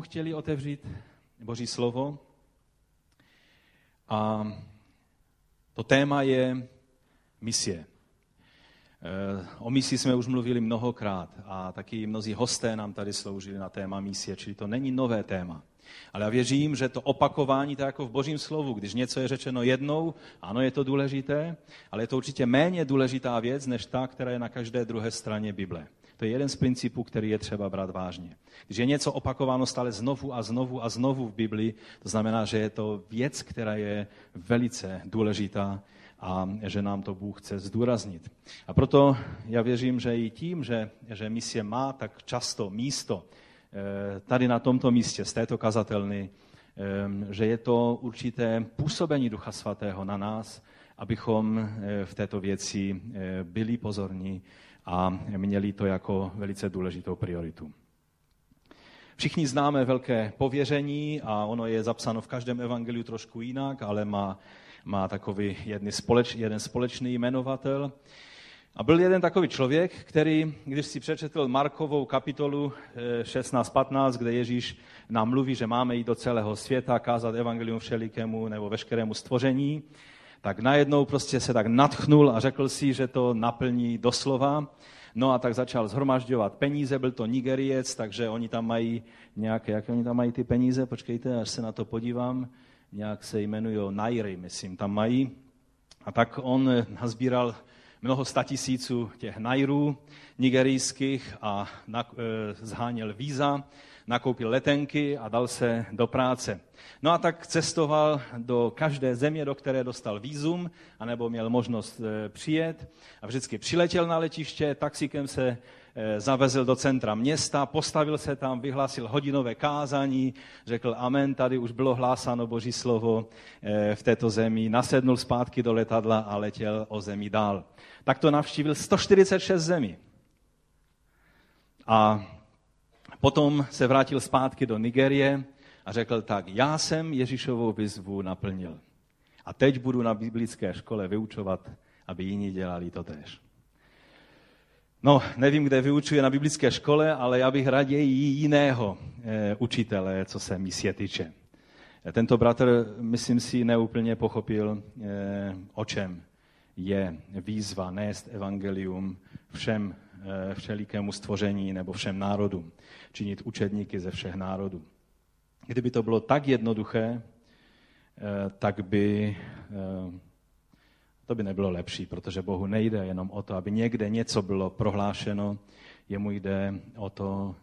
chtěli otevřít Boží slovo. A to téma je misie. Eh, o misi jsme už mluvili mnohokrát a taky mnozí hosté nám tady sloužili na téma misie, čili to není nové téma. Ale já věřím, že to opakování, tak jako v božím slovu, když něco je řečeno jednou, ano, je to důležité, ale je to určitě méně důležitá věc, než ta, která je na každé druhé straně Bible. To je jeden z principů, který je třeba brát vážně. Když je něco opakováno stále znovu a znovu a znovu v Biblii, to znamená, že je to věc, která je velice důležitá a že nám to Bůh chce zdůraznit. A proto já věřím, že i tím, že, že misie má tak často místo eh, tady na tomto místě, z této kazatelny, eh, že je to určité působení Ducha Svatého na nás, abychom eh, v této věci byli pozorní a měli to jako velice důležitou prioritu. Všichni známe velké pověření a ono je zapsáno v každém evangeliu trošku jinak, ale má, má takový jedný společ, jeden společný jmenovatel. A byl jeden takový člověk, který, když si přečetl Markovou kapitolu 16-15, eh, kde Ježíš nám mluví, že máme jít do celého světa, kázat evangelium všelikému nebo veškerému stvoření, tak najednou prostě se tak natchnul a řekl si, že to naplní doslova. No a tak začal zhromažďovat peníze, byl to Nigeriec, takže oni tam mají nějaké, jak oni tam mají ty peníze, počkejte, až se na to podívám, nějak se jmenují Nairy, myslím, tam mají. A tak on nazbíral mnoho statisíců těch Nairů nigerijských a e, zháněl víza nakoupil letenky a dal se do práce. No a tak cestoval do každé země, do které dostal výzum, anebo měl možnost e, přijet. A vždycky přiletěl na letiště, taxikem se e, zavezl do centra města, postavil se tam, vyhlásil hodinové kázání, řekl amen, tady už bylo hlásáno boží slovo e, v této zemi, nasednul zpátky do letadla a letěl o zemi dál. Tak to navštívil 146 zemí. A Potom se vrátil zpátky do Nigerie a řekl tak, já jsem Ježíšovou výzvu naplnil. A teď budu na biblické škole vyučovat, aby jiní dělali to tež. No, nevím, kde vyučuje na biblické škole, ale já bych raději jiného e, učitele, co se misie týče. Tento bratr, myslím si, neúplně pochopil, e, o čem je výzva nést evangelium všem Eh, všelikému stvoření nebo všem národům, činit učedníky ze všech národů. Kdyby to bylo tak jednoduché, eh, tak by eh, to by nebylo lepší, protože Bohu nejde jenom o to, aby někde něco bylo prohlášeno, jemu jde o to,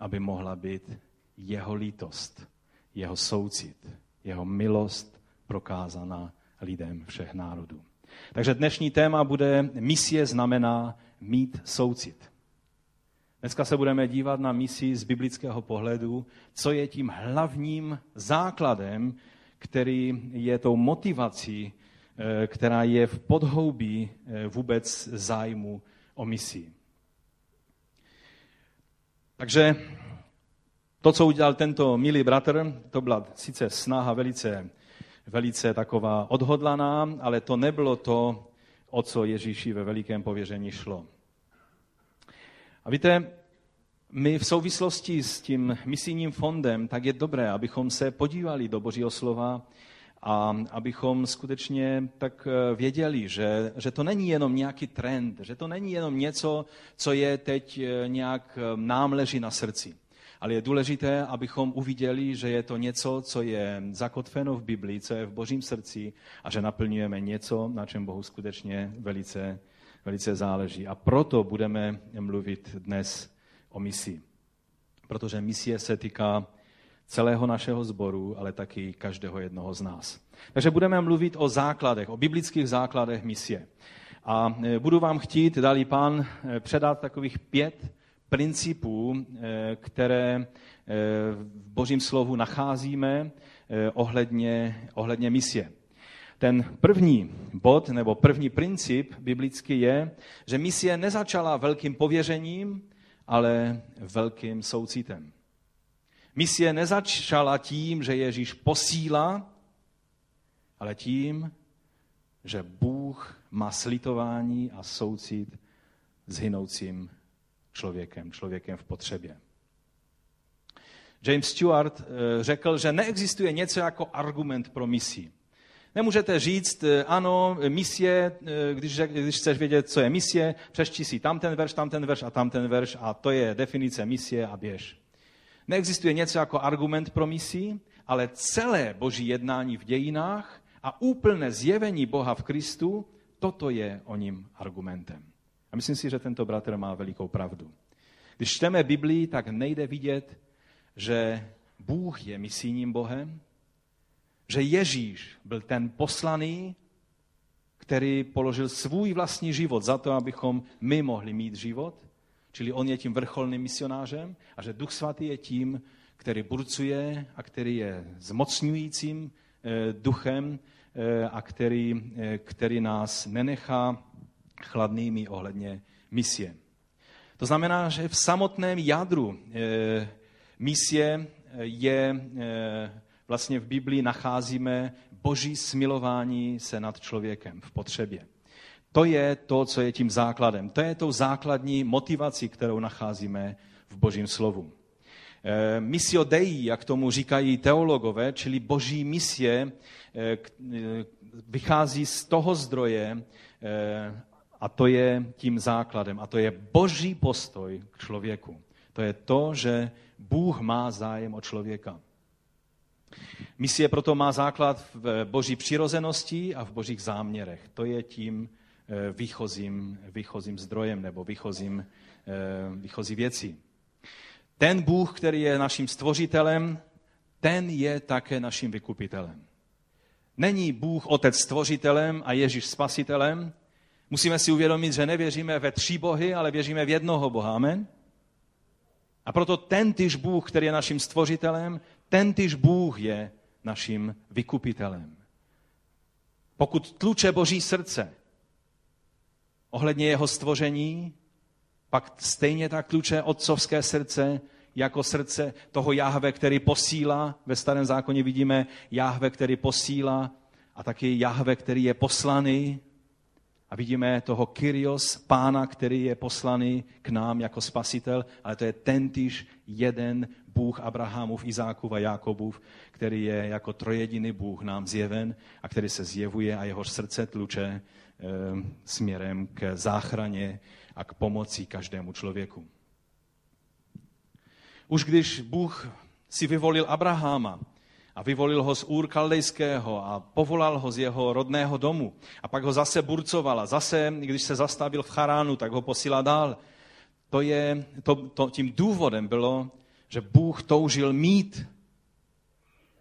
aby mohla být jeho lítost, jeho soucit, jeho milost prokázaná lidem všech národů. Takže dnešní téma bude misie znamená mít soucit. Dneska se budeme dívat na misi z biblického pohledu, co je tím hlavním základem, který je tou motivací, eh, která je v podhoubí eh, vůbec zájmu o misi. Takže to, co udělal tento milý bratr, to byla sice snaha velice, velice taková odhodlaná, ale to nebylo to, o co Ježíši ve velikém pověření šlo. A víte, my v souvislosti s tím misijním fondem, tak je dobré, abychom se podívali do Božího slova a abychom skutečně tak eh, věděli, že, že to není jenom nějaký trend, že to není jenom něco, co je teď eh, nějak eh, nám leží na srdci. Ale je důležité, abychom uviděli, že je to něco, co je zakotveno v Biblii, co je v Božím srdci a že naplňujeme něco, na čem Bohu skutečně velice velice záleží. A proto budeme mluvit dnes o misi. Protože misie se týká celého našeho sboru, ale taky každého jednoho z nás. Takže budeme mluvit o základech, o biblických základech misie. A e, budu vám chtít, dali pán, e, předat takových pět principů, e, které v božím slovu nacházíme ohledně, ohledně misie. Ten první bod nebo první princip biblický je, že misie nezačala velkým pověřením, ale velkým soucitem. Misie nezačala tím, že Ježíš posílá, ale tím, že Bůh má slitování a soucit s hynoucím člověkem, člověkem v potřebě. James Stewart eh, řekl, že neexistuje něco jako argument pro misi. Nemůžete říct, eh, ano, misie, eh, když, když chceš vědět, co je misie, přešti si tam ten verš, tam ten verš a tam ten verš a to je definice misie a běž. Neexistuje něco jako argument pro misi, ale celé boží jednání v dějinách a úplné zjevení Boha v Kristu, toto je o ním argumentem. A myslím si, že tento bratr má velikou pravdu. Když čteme Biblii, tak nejde vidět, že Bůh je misijním Bohem, že Ježíš byl ten poslaný, který položil svůj vlastní život za to, abychom my mohli mít život, čili on je tím vrcholným misionářem a že Duch Svatý je tím, který burcuje a který je zmocňujícím eh, duchem eh, a který, eh, který nás nenechá chladnými ohledně misie. To znamená, že v samotném jádru misie je vlastně v Biblii nacházíme boží smilování se nad člověkem v potřebě. To je to, co je tím základem. To je tou základní motivací, kterou nacházíme v božím slovu. Eh, Misio Dei, jak tomu říkají teologové, čili boží misie, eh, eh, vychází z toho zdroje a to je tím základem. A to je boží postoj k člověku. To je to, že Bůh má zájem o člověka. Misie proto má základ v boží přirozenosti a v božích záměrech. To je tím výchozím, výchozím zdrojem nebo výchozím, výchozí věcí. Ten Bůh, který je naším stvořitelem, ten je také naším vykupitelem. Není Bůh otec stvořitelem a Ježíš spasitelem. Musíme si uvědomit, že nevěříme ve tři bohy, ale věříme v jednoho Boha. Amen? A proto ten tyž Bůh, který je naším stvořitelem, ten tyž Bůh je naším vykupitelem. Pokud tluče Boží srdce ohledně jeho stvoření, pak stejně tak tluče otcovské srdce jako srdce toho Jahve, který posílá. Ve starém zákoně vidíme Jahve, který posílá a taky Jahve, který je poslaný. A vidíme toho Kyrios, pána, který je poslaný k nám jako spasitel, ale to je tentýž jeden Bůh Abrahamův, Izákův a Jakobův, který je jako trojediný Bůh nám zjeven a který se zjevuje a jeho srdce tluče e, směrem k záchraně a k pomoci každému člověku. Už když Bůh si vyvolil Abraháma a vyvolil ho z Úr Kaldejského a povolal ho z jeho rodného domu a pak ho zase burcoval a zase, když se zastavil v Charánu, tak ho posílá dál. To je, to, to, tím důvodem bylo, že Bůh toužil mít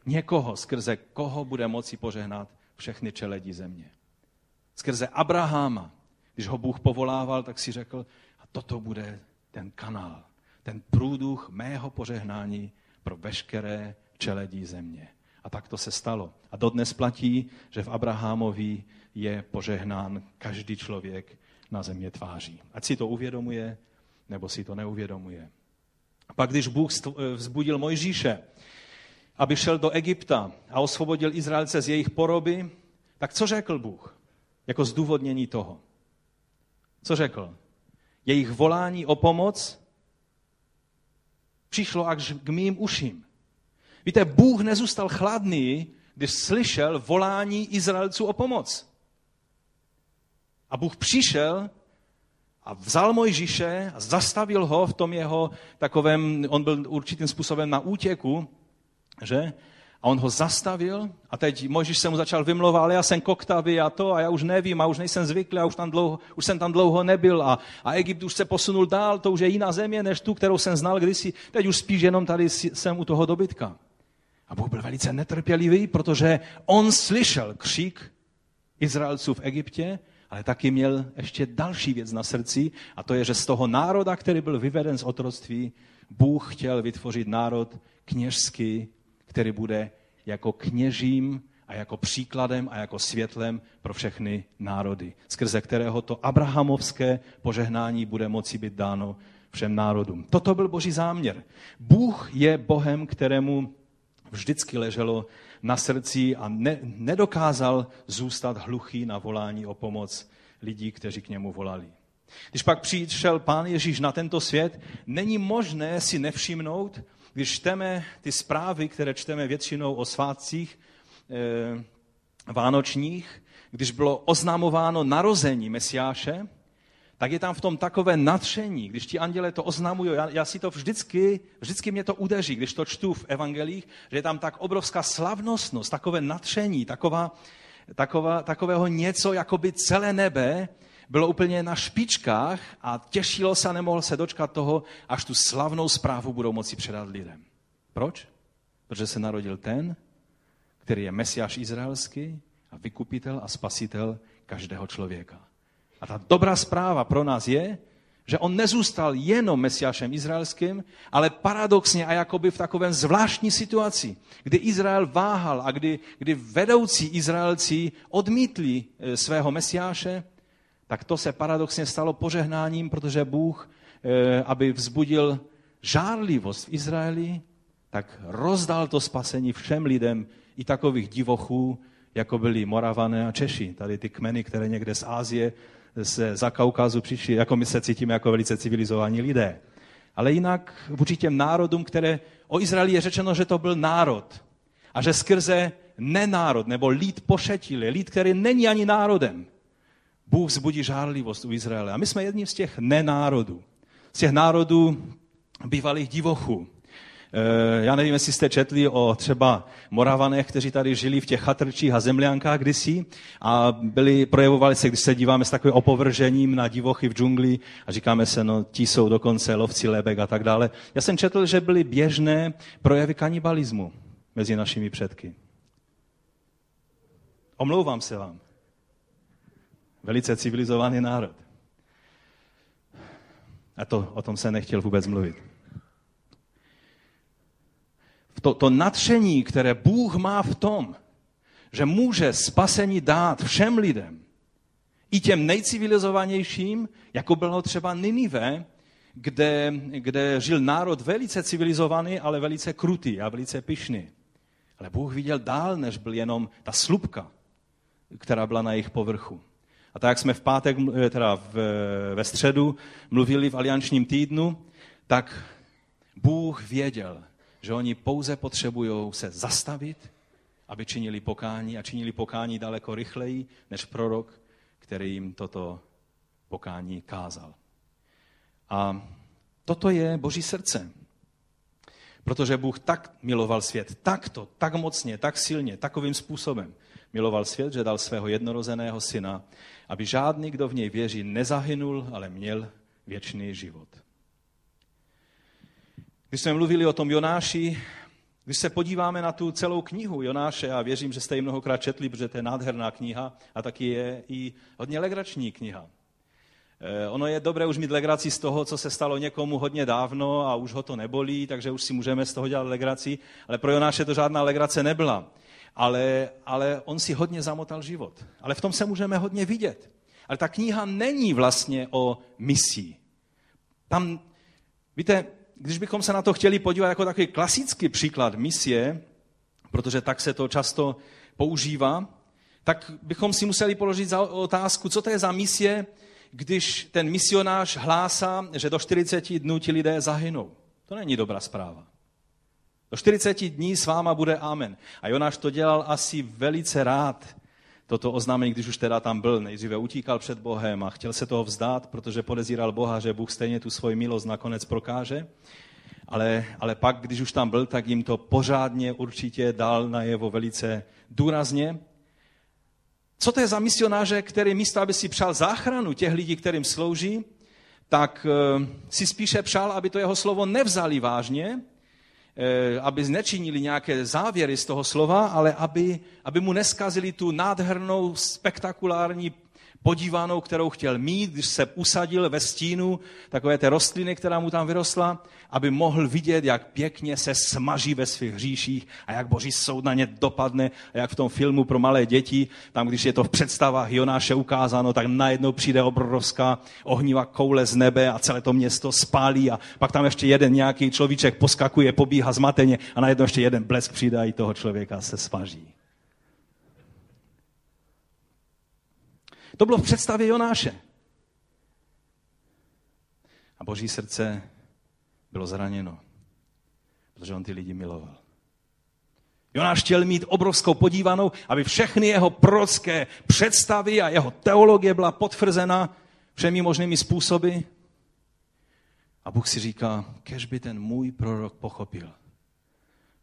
někoho, skrze koho bude moci požehnat všechny čeledí země. Skrze Abraháma, když ho Bůh povolával, tak si řekl, a toto bude ten kanál, ten průduch mého požehnání pro veškeré čeledí země. A tak to se stalo. A dodnes platí, že v Abrahamovi je požehnán každý člověk na země tváří. Ať si to uvědomuje, nebo si to neuvědomuje. Pak, když Bůh vzbudil Mojžíše, aby šel do Egypta a osvobodil Izraelce z jejich poroby, tak co řekl Bůh jako zdůvodnění toho? Co řekl? Jejich volání o pomoc přišlo až k mým uším. Víte, Bůh nezůstal chladný, když slyšel volání Izraelců o pomoc. A Bůh přišel a vzal Mojžíše a zastavil ho v tom jeho takovém, on byl určitým způsobem na útěku, že? A on ho zastavil a teď Mojžíš se mu začal vymlouvat, ale já jsem koktavý a to a já už nevím a už nejsem zvyklý a už, tam dlouho, už jsem tam dlouho nebyl a, a Egypt už se posunul dál, to už je jiná země než tu, kterou jsem znal kdysi. Teď už spíš jenom tady jsem u toho dobytka. A Bůh byl velice netrpělivý, protože on slyšel křik Izraelců v Egyptě, ale taky měl ještě další věc na srdci a to je, že z toho národa, který byl vyveden z otroctví, Bůh chtěl vytvořit národ kněžský, který bude jako kněžím a jako příkladem a jako světlem pro všechny národy, skrze kterého to abrahamovské požehnání bude moci být dáno všem národům. Toto byl boží záměr. Bůh je Bohem, kterému vždycky leželo na srdci a ne, nedokázal zůstat hluchý na volání o pomoc lidí, kteří k němu volali. Když pak přišel pán Ježíš na tento svět, není možné si nevšimnout, když čteme ty zprávy, které čteme většinou o svátcích e, vánočních, když bylo oznamováno narození Mesiáše, tak je tam v tom takové nadšení, když ti anděle to oznamují. Já, já si to vždycky, vždycky mě to udeří, když to čtu v evangelích, že je tam tak obrovská slavnostnost, takové nadšení, taková, taková, takového něco, jako by celé nebe bylo úplně na špičkách a těšilo se a nemohl se dočkat toho, až tu slavnou zprávu budou moci předat lidem. Proč? Protože se narodil ten, který je mesiáš izraelský a vykupitel a spasitel každého člověka. A ta dobrá zpráva pro nás je, že on nezůstal jenom mesiášem izraelským, ale paradoxně a jakoby v takovém zvláštní situaci, kdy Izrael váhal a kdy, kdy vedoucí Izraelci odmítli e, svého mesiáše, tak to se paradoxně stalo požehnáním, protože Bůh, e, aby vzbudil žárlivost v Izraeli, tak rozdal to spasení všem lidem, i takových divochů, jako byli Moravané a Češi. Tady ty kmeny, které někde z Ázie se za Kaukazu přišli, jako my se cítíme jako velice civilizovaní lidé. Ale jinak vůči těm národům, které o Izraeli je řečeno, že to byl národ. A že skrze nenárod, nebo lid pošetilý, lid, který není ani národem, Bůh zbudí žárlivost u Izraele. A my jsme jedním z těch nenárodů. Z těch národů bývalých divochů. Eh, já nevím, jestli jste četli o třeba Moravanech, kteří tady žili v těch chatrčích a zemляnkách kdysi a byli, projevovali se, když se díváme s takovým opovržením na divochy v džungli a říkáme se, no ti jsou dokonce lovci lebek a tak dále. Já jsem četl, že byly běžné projevy kanibalismu mezi našimi předky. Omlouvám se vám. Velice civilizovaný národ. A to, o tom se nechtěl vůbec mluvit to, to nadšení, které Bůh má v tom, že může spasení dát všem lidem, i těm nejcivilizovanějším, jako bylo třeba Ninive, kde, kde žil národ velice civilizovaný, ale velice krutý a velice pyšný. Ale Bůh viděl dál, než byl jenom ta slupka, která byla na jejich povrchu. A tak, jak jsme v pátek, teda v, ve středu, mluvili v aliančním týdnu, tak Bůh věděl, že oni pouze potřebují se zastavit, aby činili pokání a činili pokání daleko rychleji než prorok, který jim toto pokání kázal. A toto je Boží srdce. Protože Bůh tak miloval svět, takto, tak mocně, tak silně, takovým způsobem miloval svět, že dal svého jednorozeného syna, aby žádný, kdo v něj věří, nezahynul, ale měl věčný život. Když jsme mluvili o tom Jonáši, když se podíváme na tu celou knihu Jonáše, a věřím, že jste ji mnohokrát četli, protože to je nádherná kniha a taky je i hodně legrační kniha. Eh, ono je dobré už mít legraci z toho, co se stalo někomu hodně dávno a už ho to nebolí, takže už si můžeme z toho dělat legraci, ale pro Jonáše to žádná legrace nebyla. Ale, ale on si hodně zamotal život. Ale v tom se můžeme hodně vidět. Ale ta kniha není vlastně o misí. Tam, víte, když bychom se na to chtěli podívat jako takový klasický příklad misie, protože tak se to často používá, tak bychom si museli položit za otázku, co to je za misie, když ten misionář hlásá, že do 40 dnů ti lidé zahynou. To není dobrá zpráva. Do 40 dní s váma bude amen. A Jonáš to dělal asi velice rád, toto oznámení, když už teda tam byl. Nejdříve utíkal před Bohem a chtěl se toho vzdát, protože podezíral Boha, že Bůh stejně tu svoji milost nakonec prokáže. Ale, ale pak, když už tam byl, tak jim to pořádně určitě dal najevo velice důrazně. Co to je za misionáře, který místo, aby si přál záchranu těch lidí, kterým slouží, tak eh, si spíše přál, aby to jeho slovo nevzali vážně, aby nečinili nějaké závěry z toho slova, ale aby, aby mu neskazili tu nádhernou, spektakulární podívanou, kterou chtěl mít, když se usadil ve stínu takové té rostliny, která mu tam vyrostla, aby mohl vidět, jak pěkně se smaží ve svých hříších a jak boží soud na ně dopadne a jak v tom filmu pro malé děti, tam když je to v představách Jonáše ukázáno, tak najednou přijde obrovská ohnivá koule z nebe a celé to město spálí a pak tam ještě jeden nějaký človíček poskakuje, pobíhá zmateně a najednou ještě jeden blesk i toho člověka se smaží. To bylo v představě Jonáše. A boží srdce bylo zraněno, protože on ty lidi miloval. Jonáš chtěl mít obrovskou podívanou, aby všechny jeho prorocké představy a jeho teologie byla potvrzena všemi možnými způsoby. A Bůh si říká, kež by ten můj prorok pochopil,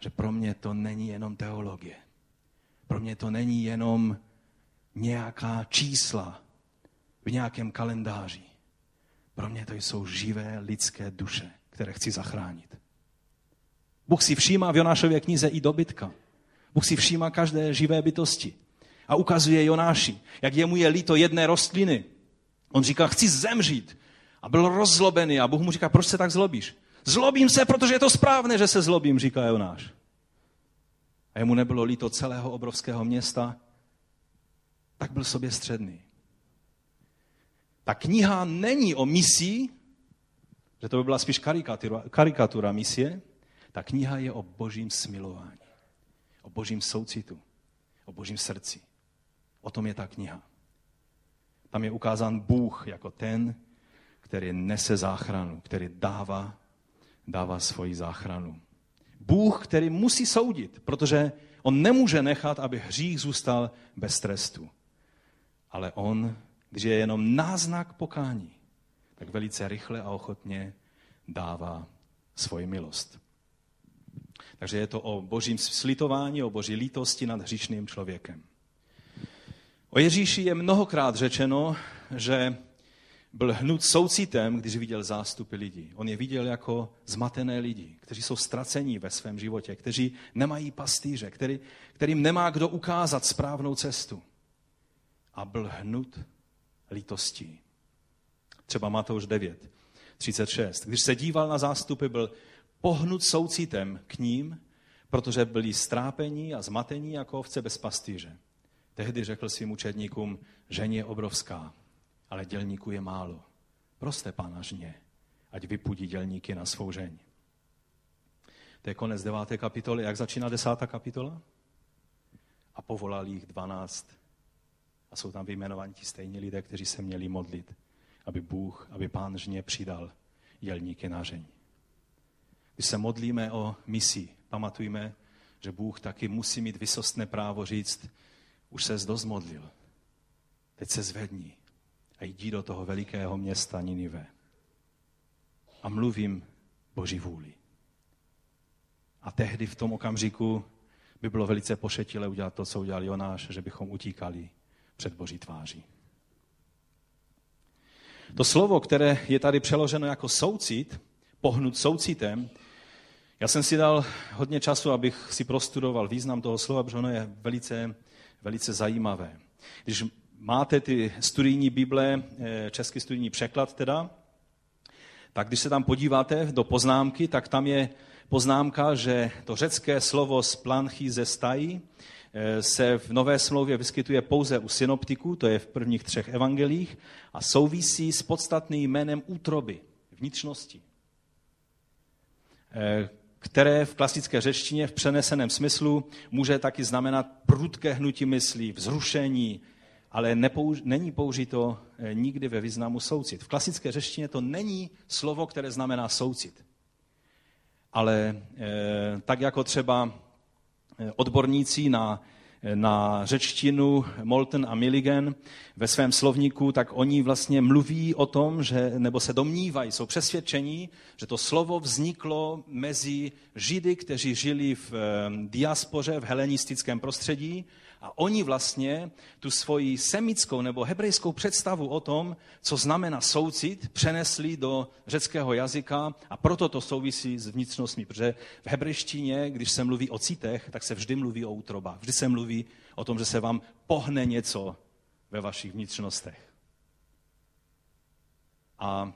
že pro mě to není jenom teologie. Pro mě to není jenom nějaká čísla v nějakém kalendáři. Pro mě to jsou živé lidské duše, které chci zachránit. Bůh si všímá v Jonášově knize i dobytka. Bůh si všímá každé živé bytosti. A ukazuje Jonáši, jak jemu je líto jedné rostliny. On říká, chci zemřít. A byl rozzlobený. A Bůh mu říká, proč se tak zlobíš? Zlobím se, protože je to správné, že se zlobím, říká Jonáš. A jemu nebylo líto celého obrovského města, tak byl sobě středný. Ta kniha není o misii, že to by byla spíš karikatura, karikatura misie, ta kniha je o božím smilování, o božím soucitu, o božím srdci. O tom je ta kniha. Tam je ukázán Bůh jako ten, který nese záchranu, který dává, dává svoji záchranu. Bůh, který musí soudit, protože on nemůže nechat, aby hřích zůstal bez trestu. Ale on, když je jenom náznak pokání, tak velice rychle a ochotně dává svoji milost. Takže je to o božím slitování, o boží lítosti nad hříšným člověkem. O Ježíši je mnohokrát řečeno, že byl hnut soucitem, když viděl zástupy lidí. On je viděl jako zmatené lidi, kteří jsou ztracení ve svém životě, kteří nemají pastýře, který, kterým nemá kdo ukázat správnou cestu. A byl hnut lítostí. Třeba Matouš 9, 36. Když se díval na zástupy, byl pohnut soucitem k ním, protože byli strápení a zmatení jako ovce bez pastýře. Tehdy řekl svým učedníkům, žen je obrovská, ale dělníků je málo. Proste pána žně, ať vypudí dělníky na svou žeň. To je konec deváté kapitoly. Jak začíná desátá kapitola? A povolal jich dvanáct. A jsou tam vyjmenovaní ti stejní lidé, kteří se měli modlit, aby Bůh, aby pán žně přidal dělníky žeň. Když se modlíme o misi, pamatujme, že Bůh taky musí mít vysostné právo říct, už se dost modlil, teď se zvedni a jdi do toho velikého města Ninive. A mluvím Boží vůli. A tehdy v tom okamžiku by bylo velice pošetilé udělat to, co udělal Jonáš, že bychom utíkali před Boží tváří. To slovo, které je tady přeloženo jako soucit, pohnut soucitem, já jsem si dal hodně času, abych si prostudoval význam toho slova, protože ono je velice, velice zajímavé. Když máte ty studijní Bible, eh, český studijní překlad teda, tak když se tam podíváte do poznámky, tak tam je poznámka, že to řecké slovo splanchy ze stají eh, se v Nové smlouvě vyskytuje pouze u synoptiků, to je v prvních třech evangelích, a souvisí s podstatným jménem útroby, vnitřnosti. Eh, které v klasické řečtině v přeneseném smyslu může taky znamenat prudké hnutí myslí, vzrušení, ale nepouž- není použito eh, nikdy ve významu soucit. V klasické řečtině to není slovo, které znamená soucit. Ale e, tak jako třeba eh, odborníci na na řečtinu Molten a Milligan ve svém slovníku, tak oni vlastně mluví o tom, že, nebo se domnívají, jsou přesvědčení, že to slovo vzniklo mezi Židy, kteří žili v diaspoře, v helenistickém prostředí a oni vlastně tu svoji semickou nebo hebrejskou představu o tom, co znamená soucit, přenesli do řeckého jazyka a proto to souvisí s vnitřnostmi. Protože v hebrejštině, když se mluví o citech, tak se vždy mluví o útrobách. Vždy se mluví o tom, že se vám pohne něco ve vašich vnitřnostech. A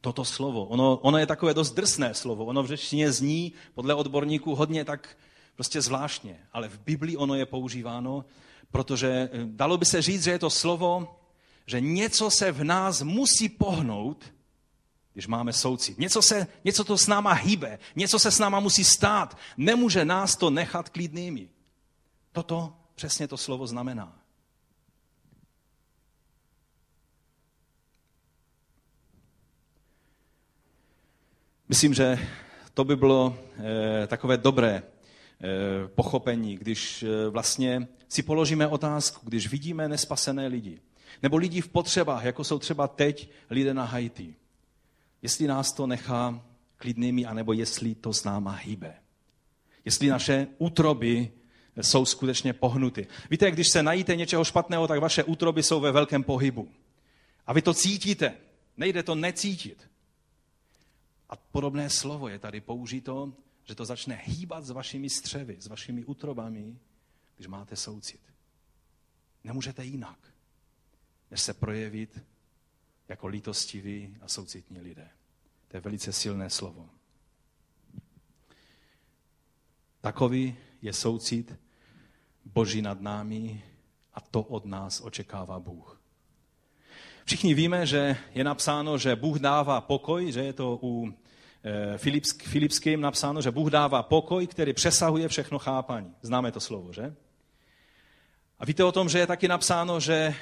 toto slovo, ono, ono je takové dost drsné slovo, ono v řečtině zní podle odborníků hodně tak prostě zvláštně, ale v Biblii ono je používáno, protože eh, dalo by se říct, že je to slovo, že něco se v nás musí pohnout, když máme soucit. Něco, se, něco to s náma hýbe, něco se s náma musí stát. Nemůže nás to nechat klidnými. Toto přesně to slovo znamená. Myslím, že to by bylo eh, takové dobré pochopení, když eh, vlastně si položíme otázku, když vidíme nespasené lidi, nebo lidi v potřebách, jako jsou třeba teď lidé na Haiti. Jestli nás to nechá klidnými, anebo jestli to s náma hýbe. Jestli naše útroby jsou skutečně pohnuty. Víte, když se najíte něčeho špatného, tak vaše útroby jsou ve velkém pohybu. A vy to cítíte. Nejde to necítit. A podobné slovo je tady použito, že to začne hýbat s vašimi střevy, s vašimi útrobami, když máte soucit. Nemůžete jinak, než se projevit jako lítostiví a soucitní lidé. To je velice silné slovo. Takový je soucit Boží nad námi a to od nás očekává Bůh. Všichni víme, že je napsáno, že Bůh dává pokoj, že je to u Filipským napsáno, že Bůh dává pokoj, který přesahuje všechno chápání. Známe to slovo, že? A víte o tom, že je taky napsáno, že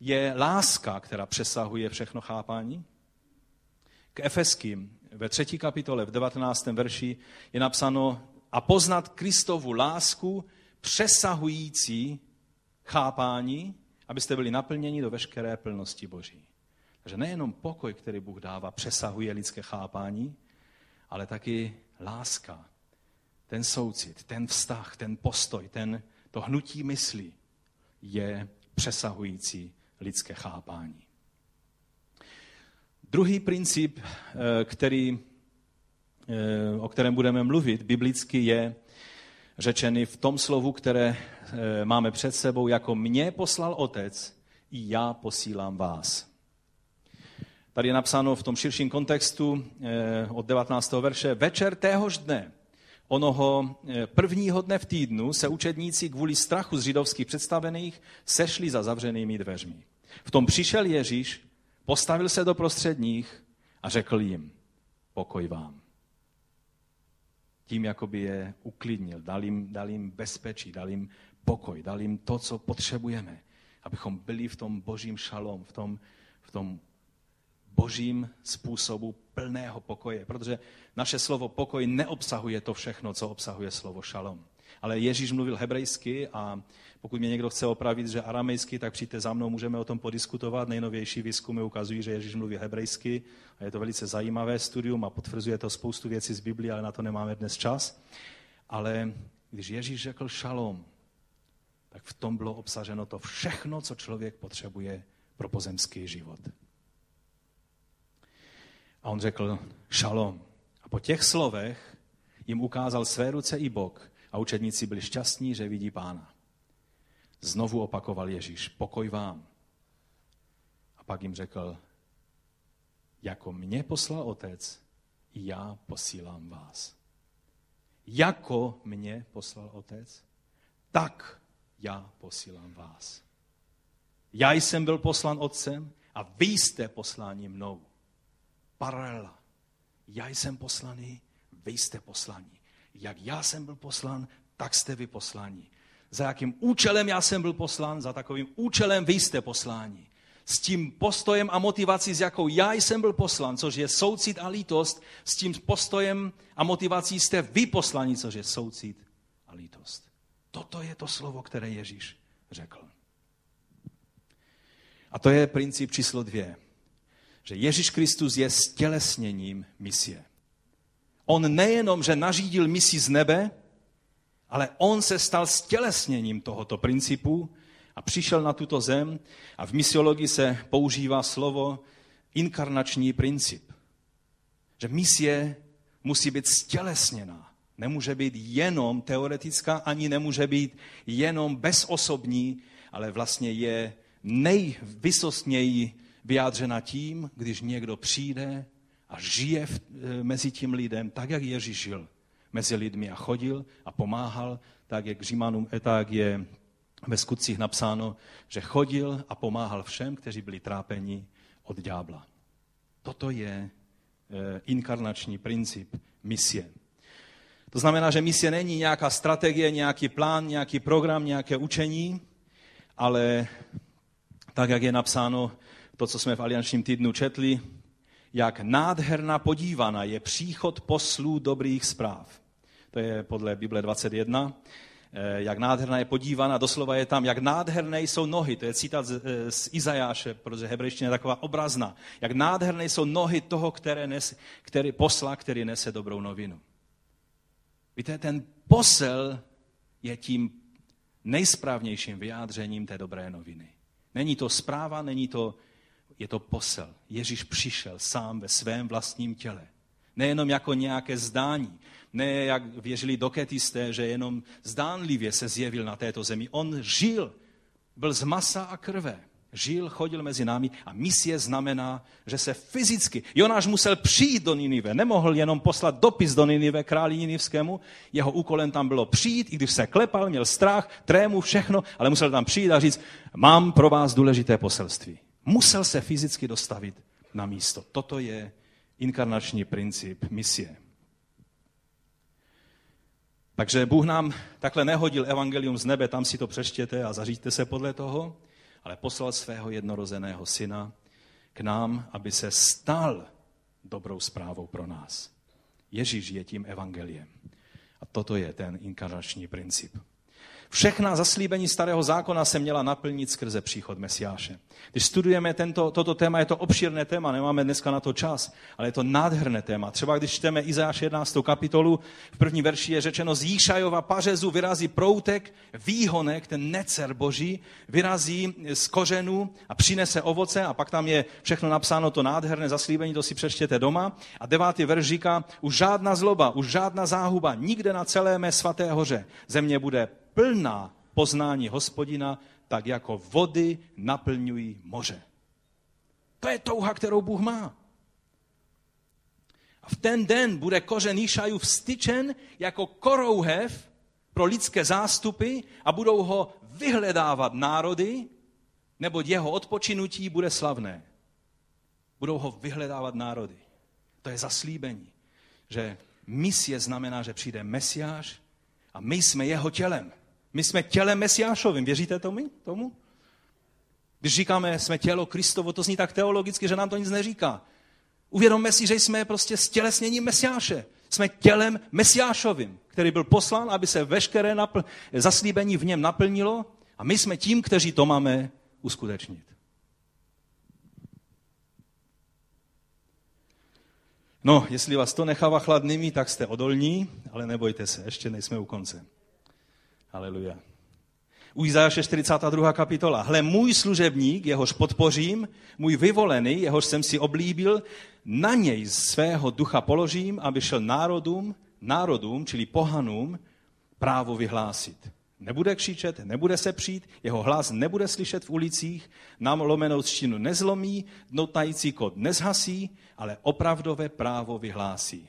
je láska, která přesahuje všechno chápání? K Efeským ve třetí kapitole, v 19. verši je napsáno a poznat Kristovu lásku přesahující chápání, abyste byli naplněni do veškeré plnosti Boží. Takže nejenom pokoj, který Bůh dává, přesahuje lidské chápání, ale taky láska, ten soucit, ten vztah, ten postoj, ten, to hnutí mysli je přesahující lidské chápání. Druhý princip, eh, který, eh, o kterém budeme mluvit biblicky, je řečený v tom slovu, které eh, máme před sebou, jako mě poslal otec, i já posílám vás. Tady je napsáno v tom širším kontextu od 19. verše, večer téhož dne, onoho prvního dne v týdnu, se učedníci kvůli strachu z židovských představených sešli za zavřenými dveřmi. V tom přišel Ježíš, postavil se do prostředních a řekl jim, pokoj vám. Tím jakoby je uklidnil, dal jim, dal jim bezpečí, dal jim pokoj, dal jim to, co potřebujeme, abychom byli v tom božím šalom, v tom, v tom božím způsobu plného pokoje. Protože naše slovo pokoj neobsahuje to všechno, co obsahuje slovo šalom. Ale Ježíš mluvil hebrejsky a pokud mě někdo chce opravit, že aramejsky, tak přijďte za mnou, můžeme o tom podiskutovat. Nejnovější výzkumy ukazují, že Ježíš mluví hebrejsky a je to velice zajímavé studium a potvrzuje to spoustu věcí z Biblii, ale na to nemáme dnes čas. Ale když Ježíš řekl šalom, tak v tom bylo obsaženo to všechno, co člověk potřebuje pro pozemský život. A on řekl šalom. A po těch slovech jim ukázal své ruce i bok a učedníci byli šťastní, že vidí pána. Znovu opakoval Ježíš, pokoj vám. A pak jim řekl, jako mě poslal otec, já posílám vás. Jako mě poslal otec, tak já posílám vás. Já jsem byl poslan otcem a vy jste posláni mnou. Paralela. Já jsem poslaný, vy jste poslaní. Jak já jsem byl poslan, tak jste vy posláni za jakým účelem já jsem byl poslán, za takovým účelem vy jste posláni. S tím postojem a motivací, s jakou já jsem byl poslán, což je soucit a lítost, s tím postojem a motivací jste vy poslani, což je soucit a lítost. Toto je to slovo, které Ježíš řekl. A to je princip číslo dvě. Že Ježíš Kristus je stělesněním misie. On nejenom, že nařídil misi z nebe, ale on se stal stělesněním tohoto principu a přišel na tuto zem a v misiologii se používá slovo inkarnační princip. Že misie musí být stělesněná. Nemůže být jenom teoretická, ani nemůže být jenom bezosobní, ale vlastně je nejvysostněji vyjádřena tím, když někdo přijde a žije v, e, mezi tím lidem tak, jak Ježíš žil mezi lidmi a chodil a pomáhal, tak jak Římanům, eh, tak je ve skutcích napsáno, že chodil a pomáhal všem, kteří byli trápeni od ďábla. Toto je eh, inkarnační princip misie. To znamená, že misie není nějaká strategie, nějaký plán, nějaký program, nějaké učení, ale tak, jak je napsáno, to, co jsme v aliančním týdnu četli, jak nádherná podívaná je příchod poslů dobrých zpráv. To je podle Bible 21. Eh, jak nádherná je podívaná, doslova je tam, jak nádherné jsou nohy, to je citát z, eh, z Izajáše, protože hebrejština je taková obrazná. Jak nádherné jsou nohy toho, které nes, který posla, který nese dobrou novinu. Víte, ten posel je tím nejsprávnějším vyjádřením té dobré noviny. Není to zpráva, není to, je to posel. Ježíš přišel sám ve svém vlastním těle. Nejenom jako nějaké zdání, ne jak věřili doketisté, že jenom zdánlivě se zjevil na této zemi. On žil, byl z masa a krve. Žil, chodil mezi námi a misie znamená, že se fyzicky, Jonáš musel přijít do Ninive, nemohl jenom poslat dopis do Ninive králi Ninivskému, jeho úkolem tam bylo přijít, i když se klepal, měl strach, trému, všechno, ale musel tam přijít a říct, mám pro vás důležité poselství. Musel se fyzicky dostavit na místo. Toto je inkarnační princip misie. Takže Bůh nám takhle nehodil evangelium z nebe, tam si to přeštěte a zaříďte se podle toho, ale poslal svého jednorozeného syna k nám, aby se stal dobrou zprávou pro nás. Ježíš je tím evangeliem. A toto je ten inkarnační princip. Všechna zaslíbení starého zákona se měla naplnit skrze příchod Mesiáše. Když studujeme tento, toto téma, je to obšírné téma, nemáme dneska na to čas, ale je to nádherné téma. Třeba když čteme Izáš 11. kapitolu, v první verši je řečeno, z Jíšajova pařezu vyrazí proutek, výhonek, ten necer boží, vyrazí z kořenu a přinese ovoce a pak tam je všechno napsáno, to nádherné zaslíbení, to si přečtěte doma. A devátý verš říká, už žádná zloba, už žádná záhuba, nikde na celé mé svaté hoře. Země bude plná poznání hospodina, tak jako vody naplňují moře. To je touha, kterou Bůh má. A v ten den bude kořen Jíšajů vstyčen jako korouhev pro lidské zástupy a budou ho vyhledávat národy, neboť jeho odpočinutí bude slavné. Budou ho vyhledávat národy. To je zaslíbení, že misie znamená, že přijde Mesiáš a my jsme jeho tělem. My jsme tělem Mesiášovým. Věříte tomu? tomu? Když říkáme, jsme tělo Kristovo, to zní tak teologicky, že nám to nic neříká. Uvědomme si, že jsme prostě stělesněním Mesiáše. Jsme tělem Mesiášovým, který byl poslán, aby se veškeré napl- zaslíbení v něm naplnilo a my jsme tím, kteří to máme uskutečnit. No, jestli vás to nechává chladnými, tak jste odolní, ale nebojte se, ještě nejsme u konce. Haleluja. U Izajaše 42. kapitola. Hle, můj služebník, jehož podpořím, můj vyvolený, jehož jsem si oblíbil, na něj svého ducha položím, aby šel národům, národům, čili pohanům, právo vyhlásit. Nebude křičet, nebude se přijít, jeho hlas nebude slyšet v ulicích, nám lomenou třtinu nezlomí, dnotající kod nezhasí, ale opravdové právo vyhlásí.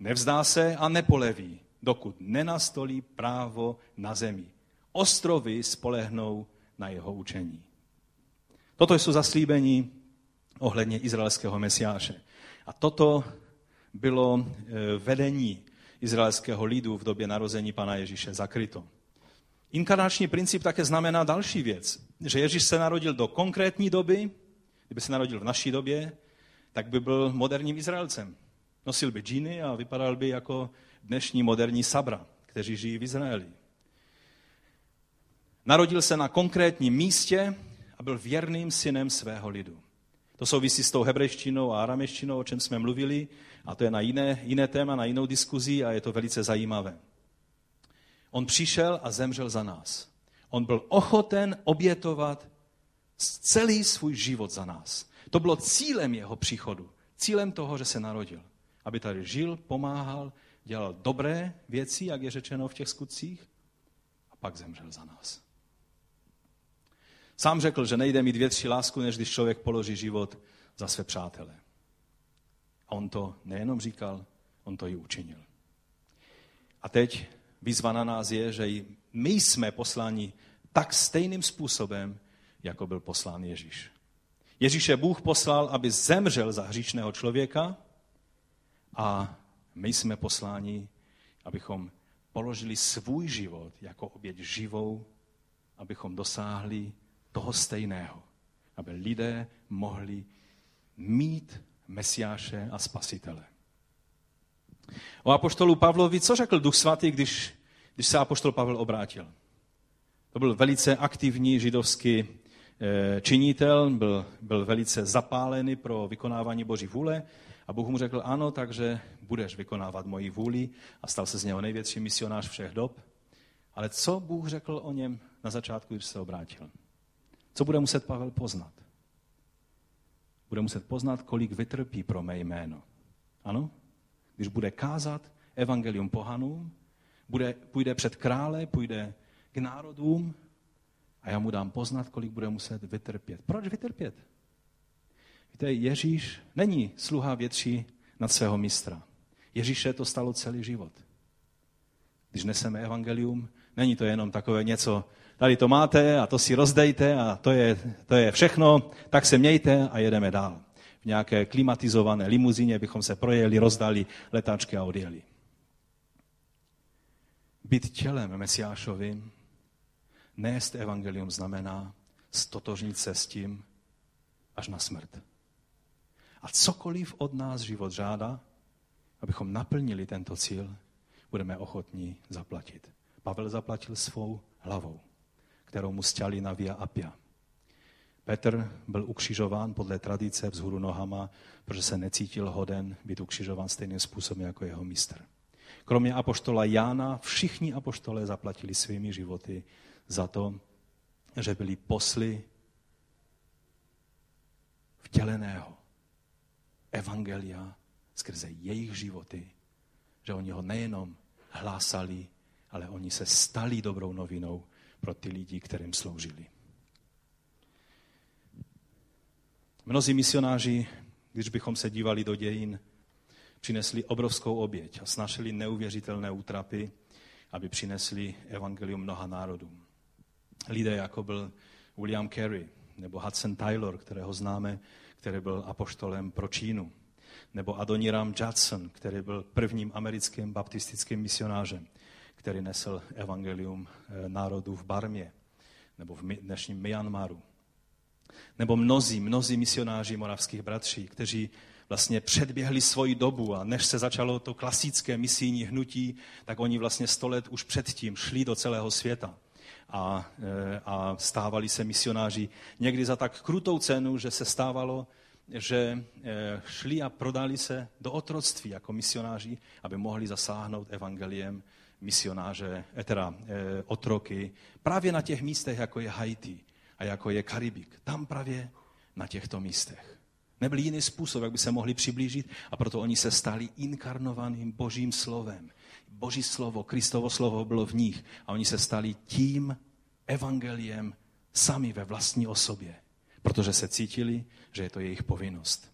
Nevzdá se a nepoleví, dokud nenastolí právo na zemi. Ostrovy spolehnou na jeho učení. Toto jsou zaslíbení ohledně izraelského mesiáše. A toto bylo e, vedení izraelského lidu v době narození Pana Ježíše zakryto. Inkarnační princip také znamená další věc, že Ježíš se narodil do konkrétní doby, kdyby se narodil v naší době, tak by byl moderním Izraelcem. Nosil by džíny a vypadal by jako dnešní moderní sabra, kteří žijí v Izraeli. Narodil se na konkrétním místě a byl věrným synem svého lidu. To souvisí s tou hebrejštinou a arameštinou, o čem jsme mluvili, a to je na jiné, jiné téma, na jinou diskuzi a je to velice zajímavé. On přišel a zemřel za nás. On byl ochoten obětovat celý svůj život za nás. To bylo cílem jeho příchodu. Cílem toho, že se narodil. Aby tady žil, pomáhal, dělal dobré věci, jak je řečeno v těch skutcích, a pak zemřel za nás. Sám řekl, že nejde mít větší lásku, než když člověk položí život za své přátele. A on to nejenom říkal, on to i učinil. A teď výzva na nás je, že i my jsme posláni tak stejným způsobem, jako byl poslán Ježíš. Ježíše Bůh poslal, aby zemřel za hříšného člověka a my jsme posláni, abychom položili svůj život jako oběť živou, abychom dosáhli toho stejného. Aby lidé mohli mít Mesiáše a Spasitele. O apoštolu Pavlovi, co řekl Duch Svatý, když, když se apoštol Pavel obrátil? To byl velice aktivní židovský eh, činitel, byl, byl velice zapálený pro vykonávání Boží vůle a Bůh mu řekl, ano, takže budeš vykonávat moji vůli a stal se z něho největší misionář všech dob. Ale co Bůh řekl o něm na začátku, když se obrátil? Co bude muset Pavel poznat? Bude muset poznat, kolik vytrpí pro mé jméno. Ano? Když bude kázat evangelium pohanům, bude, půjde před krále, půjde k národům a já mu dám poznat, kolik bude muset vytrpět. Proč vytrpět? Víte, Ježíš není sluha větší nad svého mistra. Ježíše to stalo celý život. Když neseme evangelium, není to jenom takové něco, tady to máte a to si rozdejte a to je, to je všechno, tak se mějte a jedeme dál. V nějaké klimatizované limuzině bychom se projeli, rozdali letáčky a odjeli. Být tělem Mesiášovým, nést evangelium znamená stotožnit se s tím až na smrt. A cokoliv od nás život žádá, abychom naplnili tento cíl, budeme ochotní zaplatit. Pavel zaplatil svou hlavou, kterou mu stěli na Via Appia. Petr byl ukřižován podle tradice vzhůru nohama, protože se necítil hoden být ukřižován stejným způsobem jako jeho mistr. Kromě apoštola Jána, všichni apoštole zaplatili svými životy za to, že byli posly vtěleného evangelia skrze jejich životy, že oni ho nejenom hlásali, ale oni se stali dobrou novinou pro ty lidi, kterým sloužili. Mnozí misionáři, když bychom se dívali do dějin, přinesli obrovskou oběť a snašili neuvěřitelné útrapy, aby přinesli evangelium mnoha národům. Lidé, jako byl William Carey nebo Hudson Taylor, kterého známe, který byl apoštolem pro Čínu, nebo Adoniram Judson, který byl prvním americkým baptistickým misionářem, který nesl evangelium eh, národů v Barmě nebo v dnešním Myanmaru. Nebo mnozí, mnozí misionáři moravských bratří, kteří vlastně předběhli svoji dobu a než se začalo to klasické misijní hnutí, tak oni vlastně sto let už předtím šli do celého světa a, eh, a stávali se misionáři někdy za tak krutou cenu, že se stávalo, že eh, šli a prodali se do otroctví jako misionáři, aby mohli zasáhnout evangeliem misionáře, eh, teda otroky, právě na těch místech, jako je Haiti a jako je Karibik. Tam právě na těchto místech. Nebyl jiný způsob, jak by se mohli přiblížit a proto oni se stali inkarnovaným božím slovem. Boží slovo, Kristovo slovo bylo v nich a oni se stali tím evangeliem sami ve vlastní osobě, protože se cítili, že je to jejich povinnost.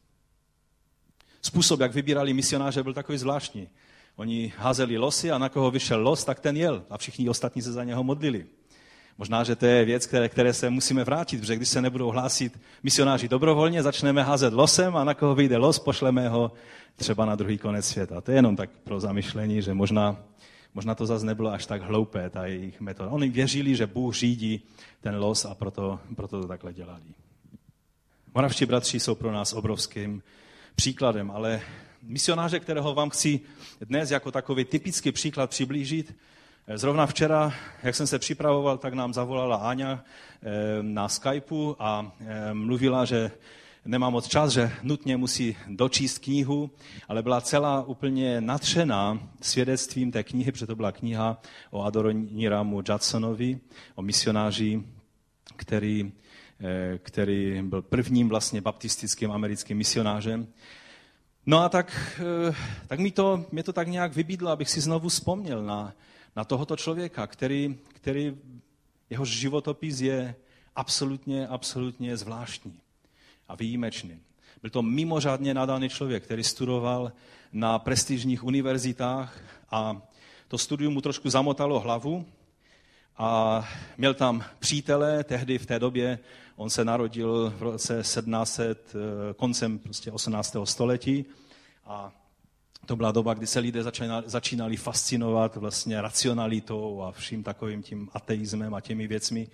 Způsob, jak vybírali misionáře, byl takový zvláštní. Oni házeli losy a na koho vyšel los, tak ten jel a všichni ostatní se za něho modlili. Možná, že to je věc, které, které se musíme vrátit, protože když se nebudou hlásit misionáři dobrovolně, začneme házet losem a na koho vyjde los, pošleme ho třeba na druhý konec světa. To je jenom tak pro zamyšlení, že možná, možná to zase nebylo až tak hloupé, ta jejich metoda. Oni věřili, že Bůh řídí ten los a proto, proto to takhle dělali. Moravští bratři jsou pro nás obrovským příkladem, ale misionáře, kterého vám chci dnes jako takový typický příklad přiblížit, Zrovna včera, jak jsem se připravoval, tak nám zavolala Áňa eh, na Skypeu a eh, mluvila, že nemá moc čas, že nutně musí dočíst knihu, ale byla celá úplně natřená svědectvím té knihy, protože to byla kniha o Adoniramu Judsonovi, o misionáři, který Eh, který byl prvním vlastně baptistickým americkým misionářem. No a tak, tak mi to, mě to tak nějak vybídlo, abych si znovu vzpomněl na, na tohoto člověka, který, který jehož životopis je absolutně, absolutně zvláštní a výjimečný. Byl to mimořádně nadaný člověk, který studoval na prestižních univerzitách a to studium mu trošku zamotalo hlavu a měl tam přítele, tehdy v té době On se narodil v roce 1700, eh, koncem prostě 18. století a to byla doba, kdy se lidé začínali, začínali fascinovat vlastně racionalitou a vším takovým tím ateismem a těmi věcmi.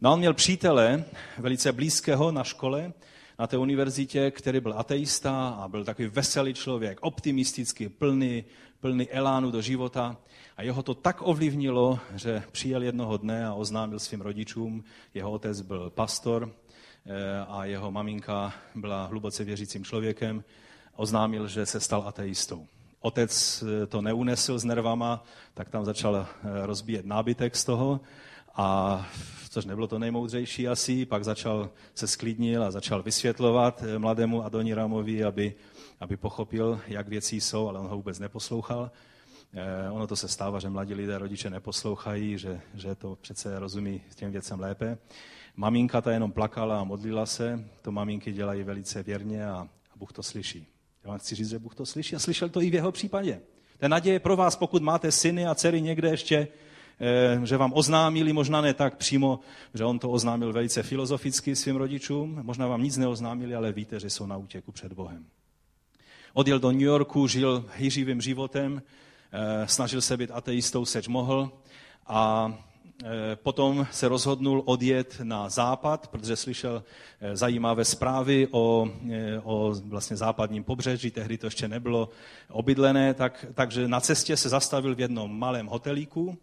No on měl přítele, velice blízkého na škole, na té univerzitě, který byl ateista a byl takový veselý člověk, optimistický, plný, plný elánu do života. A jeho to tak ovlivnilo, že přijel jednoho dne a oznámil svým rodičům, jeho otec byl pastor eh, a jeho maminka byla hluboce věřícím člověkem, oznámil, že se stal ateistou. Otec eh, to neunesl s nervama, tak tam začal eh, rozbíjet nábytek z toho, a což nebylo to nejmoudřejší asi, pak začal se sklidnil a začal vysvětlovat mladému Adoniramovi, aby, aby pochopil, jak věci jsou, ale on ho vůbec neposlouchal. Eh, ono to se stává, že mladí lidé, rodiče neposlouchají, že, že to přece rozumí těm věcem lépe. Maminka ta jenom plakala a modlila se, to maminky dělají velice věrně a Bůh to slyší. Já vám chci říct, že Bůh to slyší a slyšel to i v jeho případě. Je naděje pro vás, pokud máte syny a dcery někde ještě, eh, že vám oznámili, možná ne tak přímo, že on to oznámil velice filozoficky svým rodičům, možná vám nic neoznámili, ale víte, že jsou na útěku před Bohem. Odjel do New Yorku, žil hýřivým životem, Eh, snažil se být ateistou, seč mohl a potom se rozhodnul odjet na západ, protože slyšel eh, zajímavé zprávy o, o vlastně západním pobřeží, tehdy to ještě nebylo obydlené, tak, takže na cestě se zastavil v jednom malém hotelíku,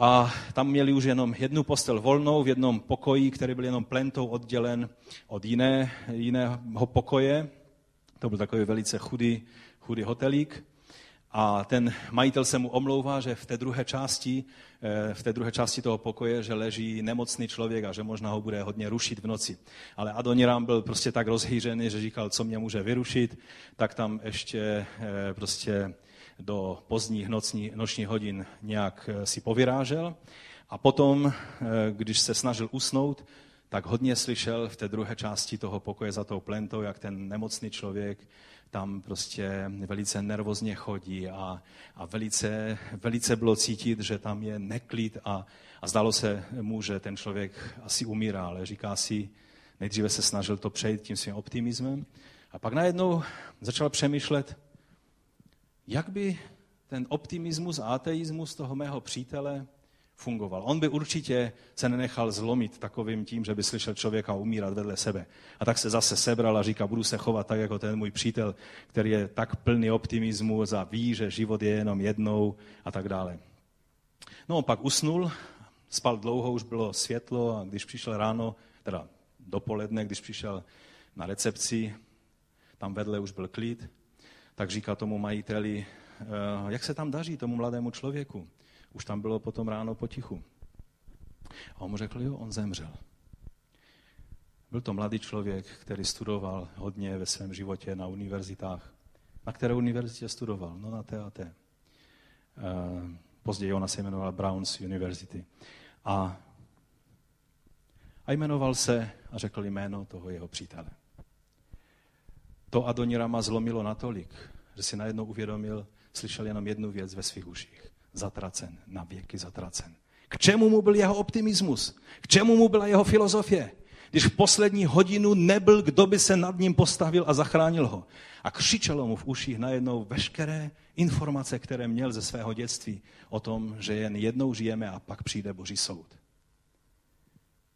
a tam měli už jenom jednu postel volnou v jednom pokoji, který byl jenom plentou oddělen od jiné, jiného pokoje. To byl takový velice chudý, chudý hotelík. A ten majitel se mu omlouvá, že v té druhé části, eh, v té druhé části toho pokoje, že leží nemocný člověk a že možná ho bude hodně rušit v noci. Ale Adoniram byl prostě tak rozhýřený, že říkal, co mě může vyrušit, tak tam ještě eh, prostě do pozdních noční, nočních hodin nějak eh, si povyrážel. A potom, když se snažil usnout, tak hodně slyšel v té druhé části toho pokoje za tou plentou, jak ten nemocný člověk tam prostě velice nervozně chodí a, a velice, velice bylo cítit, že tam je neklid a, a zdalo se mu, že ten člověk asi umírá, ale říká si, nejdříve se snažil to přejít tím svým optimismem a pak najednou začal přemýšlet, jak by ten optimismus a ateismus toho mého přítele fungoval. On by určitě se nenechal zlomit takovým tím, že by slyšel člověka umírat vedle sebe. A tak se zase sebral a říká, budu se chovat tak jako ten můj přítel, který je tak plný optimismu a ví, že život je jenom jednou a tak dále. No, pak usnul, spal dlouho, už bylo světlo a když přišel ráno, teda dopoledne, když přišel na recepci, tam vedle už byl klid, tak říká tomu majiteli, eh, jak se tam daří tomu mladému člověku. Už tam bylo potom ráno potichu. A on mu řekl, jo, on zemřel. Byl to mladý člověk, který studoval hodně ve svém životě na univerzitách. Na které univerzitě studoval? No na TAT. Eh, později ona se jmenovala Browns University. A, a jmenoval se a řekl jméno toho jeho přítele. To Adonirama zlomilo natolik, že si najednou uvědomil, slyšel jenom jednu věc ve svých uších zatracen, na věky zatracen. K čemu mu byl jeho optimismus? K čemu mu byla jeho filozofie? Když v poslední hodinu nebyl, kdo by se nad ním postavil a zachránil ho. A křičelo mu v uších najednou veškeré informace, které měl ze svého dětství o tom, že jen jednou žijeme a pak přijde Boží soud.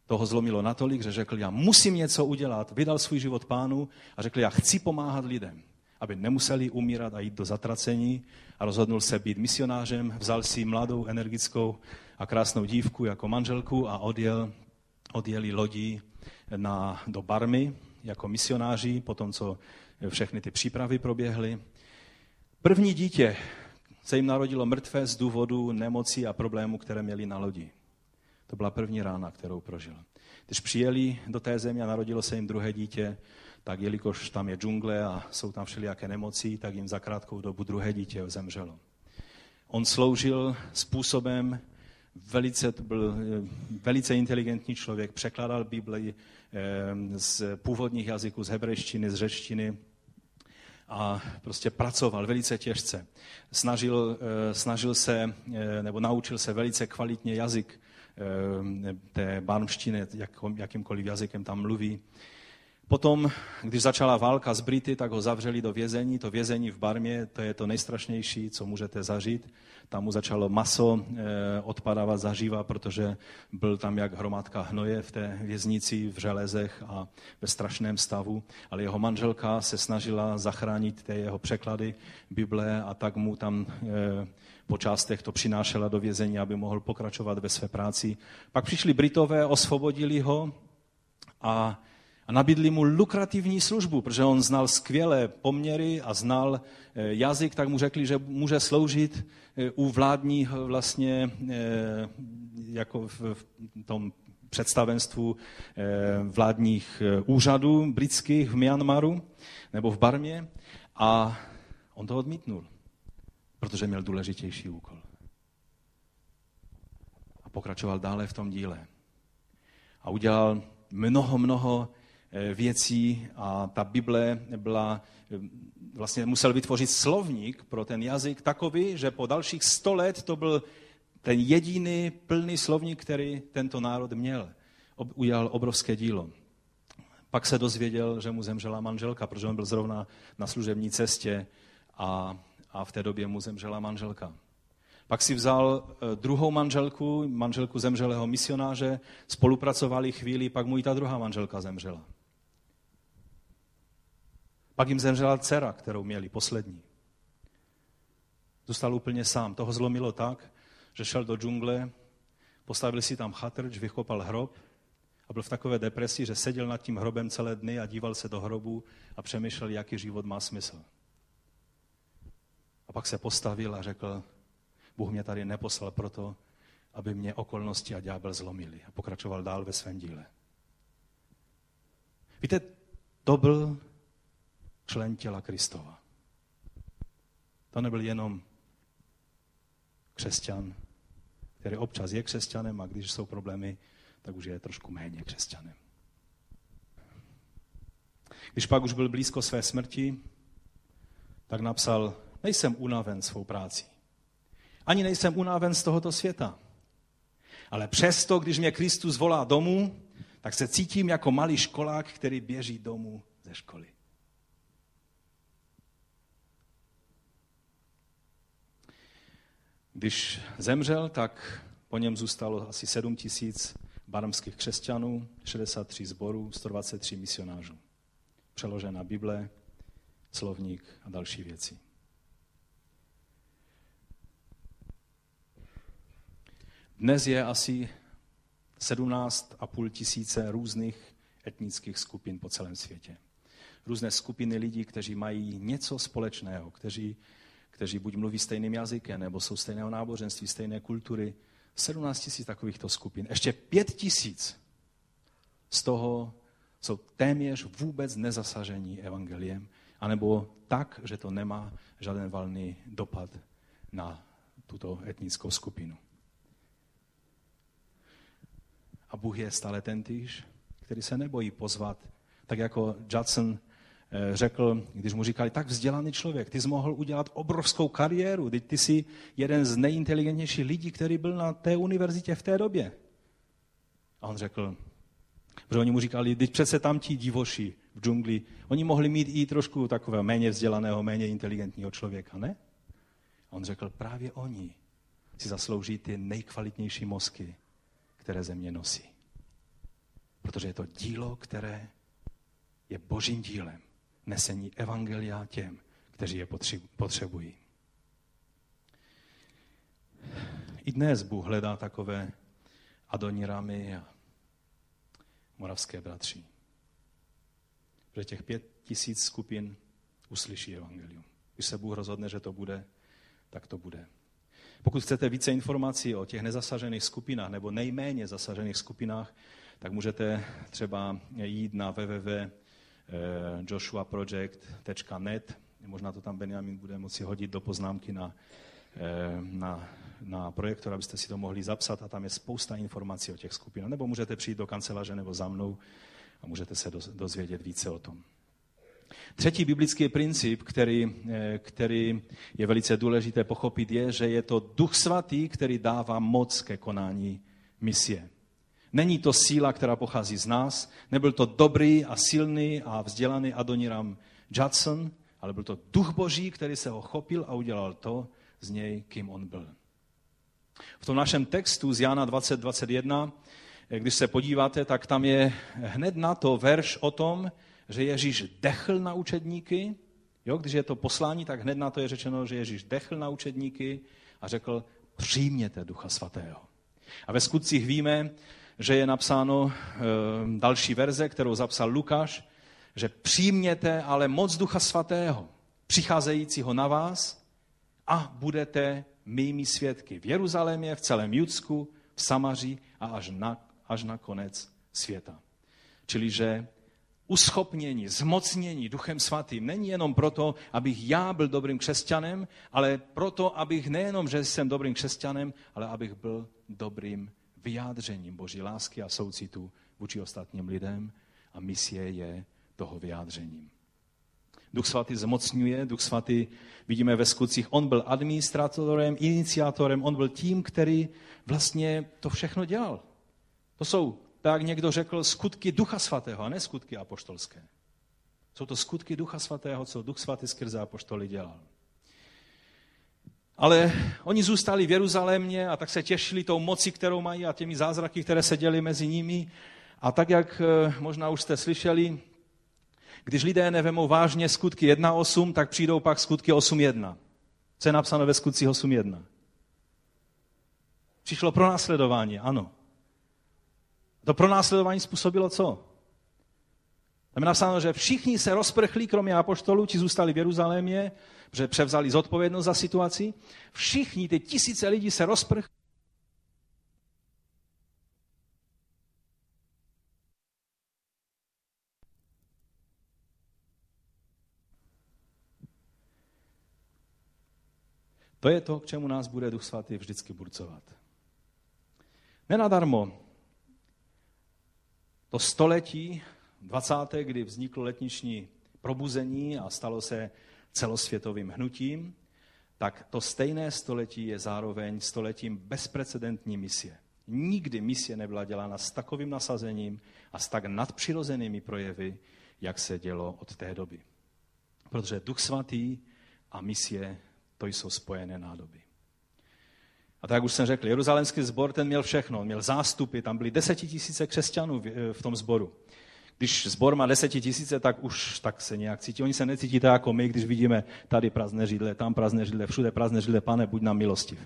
Toho zlomilo natolik, že řekl, já musím něco udělat. Vydal svůj život pánu a řekl, já chci pomáhat lidem aby nemuseli umírat a jít do zatracení a rozhodnul se být misionářem, vzal si mladou, energickou a krásnou dívku jako manželku a odjel, odjeli lodí na, do Barmy jako misionáři, po tom, co všechny ty přípravy proběhly. První dítě se jim narodilo mrtvé z důvodu nemocí a problémů, které měli na lodi. To byla první rána, kterou prožil. Když přijeli do té země a narodilo se jim druhé dítě, tak jelikož tam je džungle a jsou tam všelijaké nemoci, tak jim za krátkou dobu druhé dítě zemřelo. On sloužil způsobem, velice, byl eh, velice inteligentní člověk, překládal Bibli eh, z původních jazyků, z hebrejštiny, z řečtiny a prostě pracoval velice těžce. Snažil, eh, snažil se, nebo naučil se velice kvalitně jazyk té barmštiny, jakýmkoliv jazykem tam mluví Potom, když začala válka s Brity, tak ho zavřeli do vězení. To vězení v Barmě, to je to nejstrašnější, co můžete zažít. Tam mu začalo maso eh, odpadávat zaživa, protože byl tam jak hromádka hnoje v té věznici, v železech a ve strašném stavu. Ale jeho manželka se snažila zachránit ty jeho překlady Bible a tak mu tam eh, po částech to přinášela do vězení, aby mohl pokračovat ve své práci. Pak přišli Britové, osvobodili ho a a nabídli mu lukrativní službu, protože on znal skvělé poměry a znal eh, jazyk, tak mu řekli, že může sloužit eh, u vládních vlastně eh, jako v tom představenstvu vládních úřadů britských v Myanmaru nebo v Barmě a on to odmítnul, protože měl důležitější úkol. A pokračoval dále v tom díle. A udělal mnoho, mnoho věcí a ta Bible byla, eh, vlastně musel vytvořit slovník pro ten jazyk takový, že po dalších sto let to byl ten jediný plný slovník, který tento národ měl. Udělal obrovské dílo. Pak se dozvěděl, že mu zemřela manželka, protože on byl zrovna na služební cestě a, a v té době mu zemřela manželka. Pak si vzal eh, druhou manželku, manželku zemřelého misionáře, spolupracovali chvíli, pak mu i ta druhá manželka zemřela. Pak jim zemřela dcera, kterou měli, poslední. Zůstal úplně sám. Toho zlomilo tak, že šel do džungle, postavil si tam chatrč, vykopal hrob a byl v takové depresi, že seděl nad tím hrobem celé dny a díval se do hrobu a přemýšlel, jaký život má smysl. A pak se postavil a řekl, Bůh mě tady neposlal proto, aby mě okolnosti a ďábel zlomili. A pokračoval dál ve svém díle. Víte, to byl člen těla Kristova. To nebyl jenom křesťan, který občas je křesťanem a když jsou problémy, tak už je trošku méně křesťanem. Když pak už byl blízko své smrti, tak napsal, nejsem unaven svou práci. Ani nejsem unaven z tohoto světa. Ale přesto, když mě Kristus volá domů, tak se cítím jako malý školák, který běží domů ze školy. Když zemřel, tak po něm zůstalo asi 7 tisíc barmských křesťanů, 63 zborů, 123 misionářů. Přeložená Bible, slovník a další věci. Dnes je asi 17,5 tisíce různých etnických skupin po celém světě. Různé skupiny lidí, kteří mají něco společného, kteří kteří buď mluví stejným jazykem, nebo jsou stejného náboženství, stejné kultury. 17 tisíc takovýchto skupin. Ještě 5 tisíc z toho jsou téměř vůbec nezasažení evangeliem, anebo tak, že to nemá žádný valný dopad na tuto etnickou skupinu. A Bůh je stále ten týž, který se nebojí pozvat, tak jako Judson řekl, když mu říkali, tak vzdělaný člověk, ty jsi mohl udělat obrovskou kariéru, ty, ty jsi jeden z nejinteligentnějších lidí, který byl na té univerzitě v té době. A on řekl, protože oni mu říkali, teď přece tam ti divoši v džungli, oni mohli mít i trošku takového méně vzdělaného, méně inteligentního člověka, ne? A on řekl, právě oni si zaslouží ty nejkvalitnější mozky, které země nosí. Protože je to dílo, které je božím dílem nesení evangelia těm, kteří je potřebují. I dnes Bůh hledá takové Adoniramy a moravské bratři. Že těch pět tisíc skupin uslyší evangelium. Když se Bůh rozhodne, že to bude, tak to bude. Pokud chcete více informací o těch nezasažených skupinách nebo nejméně zasažených skupinách, tak můžete třeba jít na www joshuaproject.net. Možná to tam Benjamin bude moci hodit do poznámky na, eh, na, na projektor, abyste si to mohli zapsat a tam je spousta informací o těch skupinách. Nebo můžete přijít do kanceláře nebo za mnou a můžete se dozvědět více o tom. Třetí biblický princip, který, eh, který je velice důležité pochopit, je, že je to Duch Svatý, který dává moc ke konání misie. Není to síla, která pochází z nás. Nebyl to dobrý a silný a vzdělaný Adoniram Judson, ale byl to duch boží, který se ho chopil a udělal to z něj, kým on byl. V tom našem textu z Jana 2021, když se podíváte, tak tam je hned na to verš o tom, že Ježíš dechl na učedníky. Jo, když je to poslání, tak hned na to je řečeno, že Ježíš dechl na učedníky a řekl, přijměte Ducha Svatého. A ve skutcích víme, že je napsáno e, další verze, kterou zapsal Lukáš, že přijměte ale moc Ducha Svatého, přicházejícího na vás a budete mými svědky v Jeruzalémě, v celém Judsku, v Samaří a až na, až na konec světa. Čili, že uschopnění, zmocnění Duchem Svatým není jenom proto, abych já byl dobrým křesťanem, ale proto, abych nejenom, že jsem dobrým křesťanem, ale abych byl dobrým vyjádřením Boží lásky a soucitu vůči ostatním lidem a misie je toho vyjádřením. Duch svatý zmocňuje, Duch svatý vidíme ve skutcích, on byl administratorem, iniciátorem, on byl tím, který vlastně to všechno dělal. To jsou, tak někdo řekl, skutky Ducha svatého, a ne skutky apoštolské. Jsou to skutky Ducha svatého, co Duch svatý skrze apoštoly dělal. Ale oni zůstali v Jeruzalémě a tak se těšili tou moci, kterou mají a těmi zázraky, které se děly mezi nimi. A tak, jak eh, možná už jste slyšeli, když lidé nevemou vážně skutky 1.8, tak přijdou pak skutky 8.1. Co je napsáno ve skutcích 8.1? Přišlo pronásledování, ano. To pronásledování způsobilo co? Tam je napsáno, že všichni se rozprchli, kromě apoštolů, či zůstali v Jeruzalémě, že převzali zodpovědnost za situaci. Všichni, ty tisíce lidí se rozprchli. To je to, k čemu nás bude Duch Svatý vždycky burcovat. Nenadarmo to století 20. kdy vzniklo letniční probuzení a stalo se celosvětovým hnutím, tak to stejné století je zároveň stoletím bezprecedentní misie. Nikdy misie nebyla dělána s takovým nasazením a s tak nadpřirozenými projevy, jak se dělo od té doby. Protože Duch Svatý a misie to jsou spojené nádoby. A tak jak už jsem řekl, jeruzalémský sbor ten měl všechno. On měl zástupy, tam byly desetitisíce křesťanů v tom sboru. Když sbor má desetitisíce, tak už tak se nějak cítí. Oni se necítí tak jako my, když vidíme tady prázdné židle, tam prázdné židle, všude prázdné židle, pane, buď nám milostiv.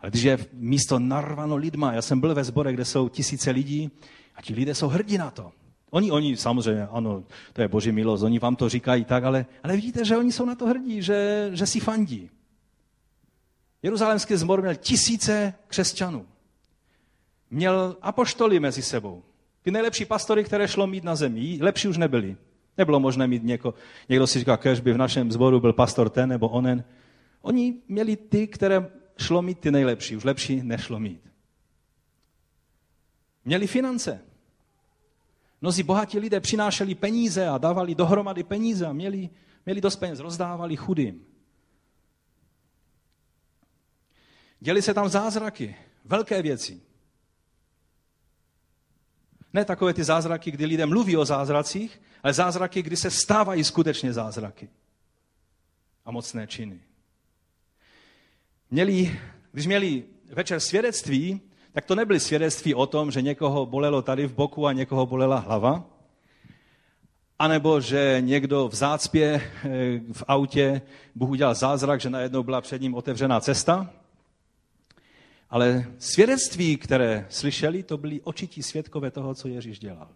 Ale když je místo narvano lidma, já jsem byl ve sbore, kde jsou tisíce lidí a ti lidé jsou hrdí na to. Oni, oni samozřejmě, ano, to je boží milost, oni vám to říkají tak, ale, ale vidíte, že oni jsou na to hrdí, že, že si fandí. Jeruzalémský zbor měl tisíce křesťanů. Měl apoštoly mezi sebou. Ty nejlepší pastory, které šlo mít na zemi, lepší už nebyli. Nebylo možné mít něko, někdo si říká, kež by v našem zboru byl pastor ten nebo onen. Oni měli ty, které šlo mít ty nejlepší, už lepší nešlo mít. Měli finance. Mnozí bohatí lidé přinášeli peníze a dávali dohromady peníze a měli, měli dost peněz, rozdávali chudým. Děli se tam zázraky, velké věci. Ne takové ty zázraky, kdy lidé mluví o zázracích, ale zázraky, kdy se stávají skutečně zázraky a mocné činy. Měli, když měli večer svědectví, tak to nebyly svědectví o tom, že někoho bolelo tady v boku a někoho bolela hlava, anebo že někdo v zácpě eh, v autě Bůh udělal zázrak, že najednou byla před ním otevřená cesta, ale svědectví, které slyšeli, to byli očití svědkové toho, co Ježíš dělal.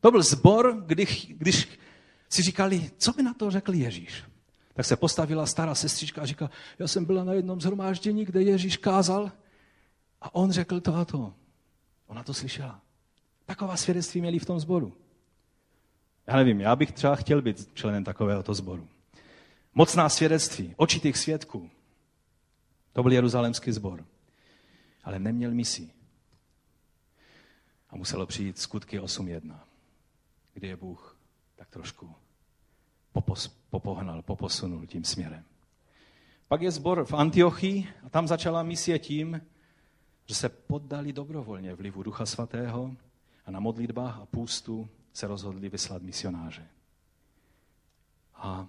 To byl zbor, když, když si říkali, co by na to řekl Ježíš. Tak se postavila stará sestřička a říká, já jsem byla na jednom zhromáždění, kde Ježíš kázal a on řekl to a to. Ona to slyšela. Taková svědectví měli v tom sboru. Já nevím, já bych třeba chtěl být členem takovéhoto sboru. Mocná svědectví, očitých svědků. To byl jeruzalémský sbor. Ale neměl misi. A muselo přijít skutky 8.1, kdy je Bůh tak trošku popos, popohnal, poposunul tím směrem. Pak je sbor v Antiochii a tam začala misie tím, že se poddali dobrovolně vlivu Ducha Svatého a na modlitbách a půstu se rozhodli vyslat misionáře. A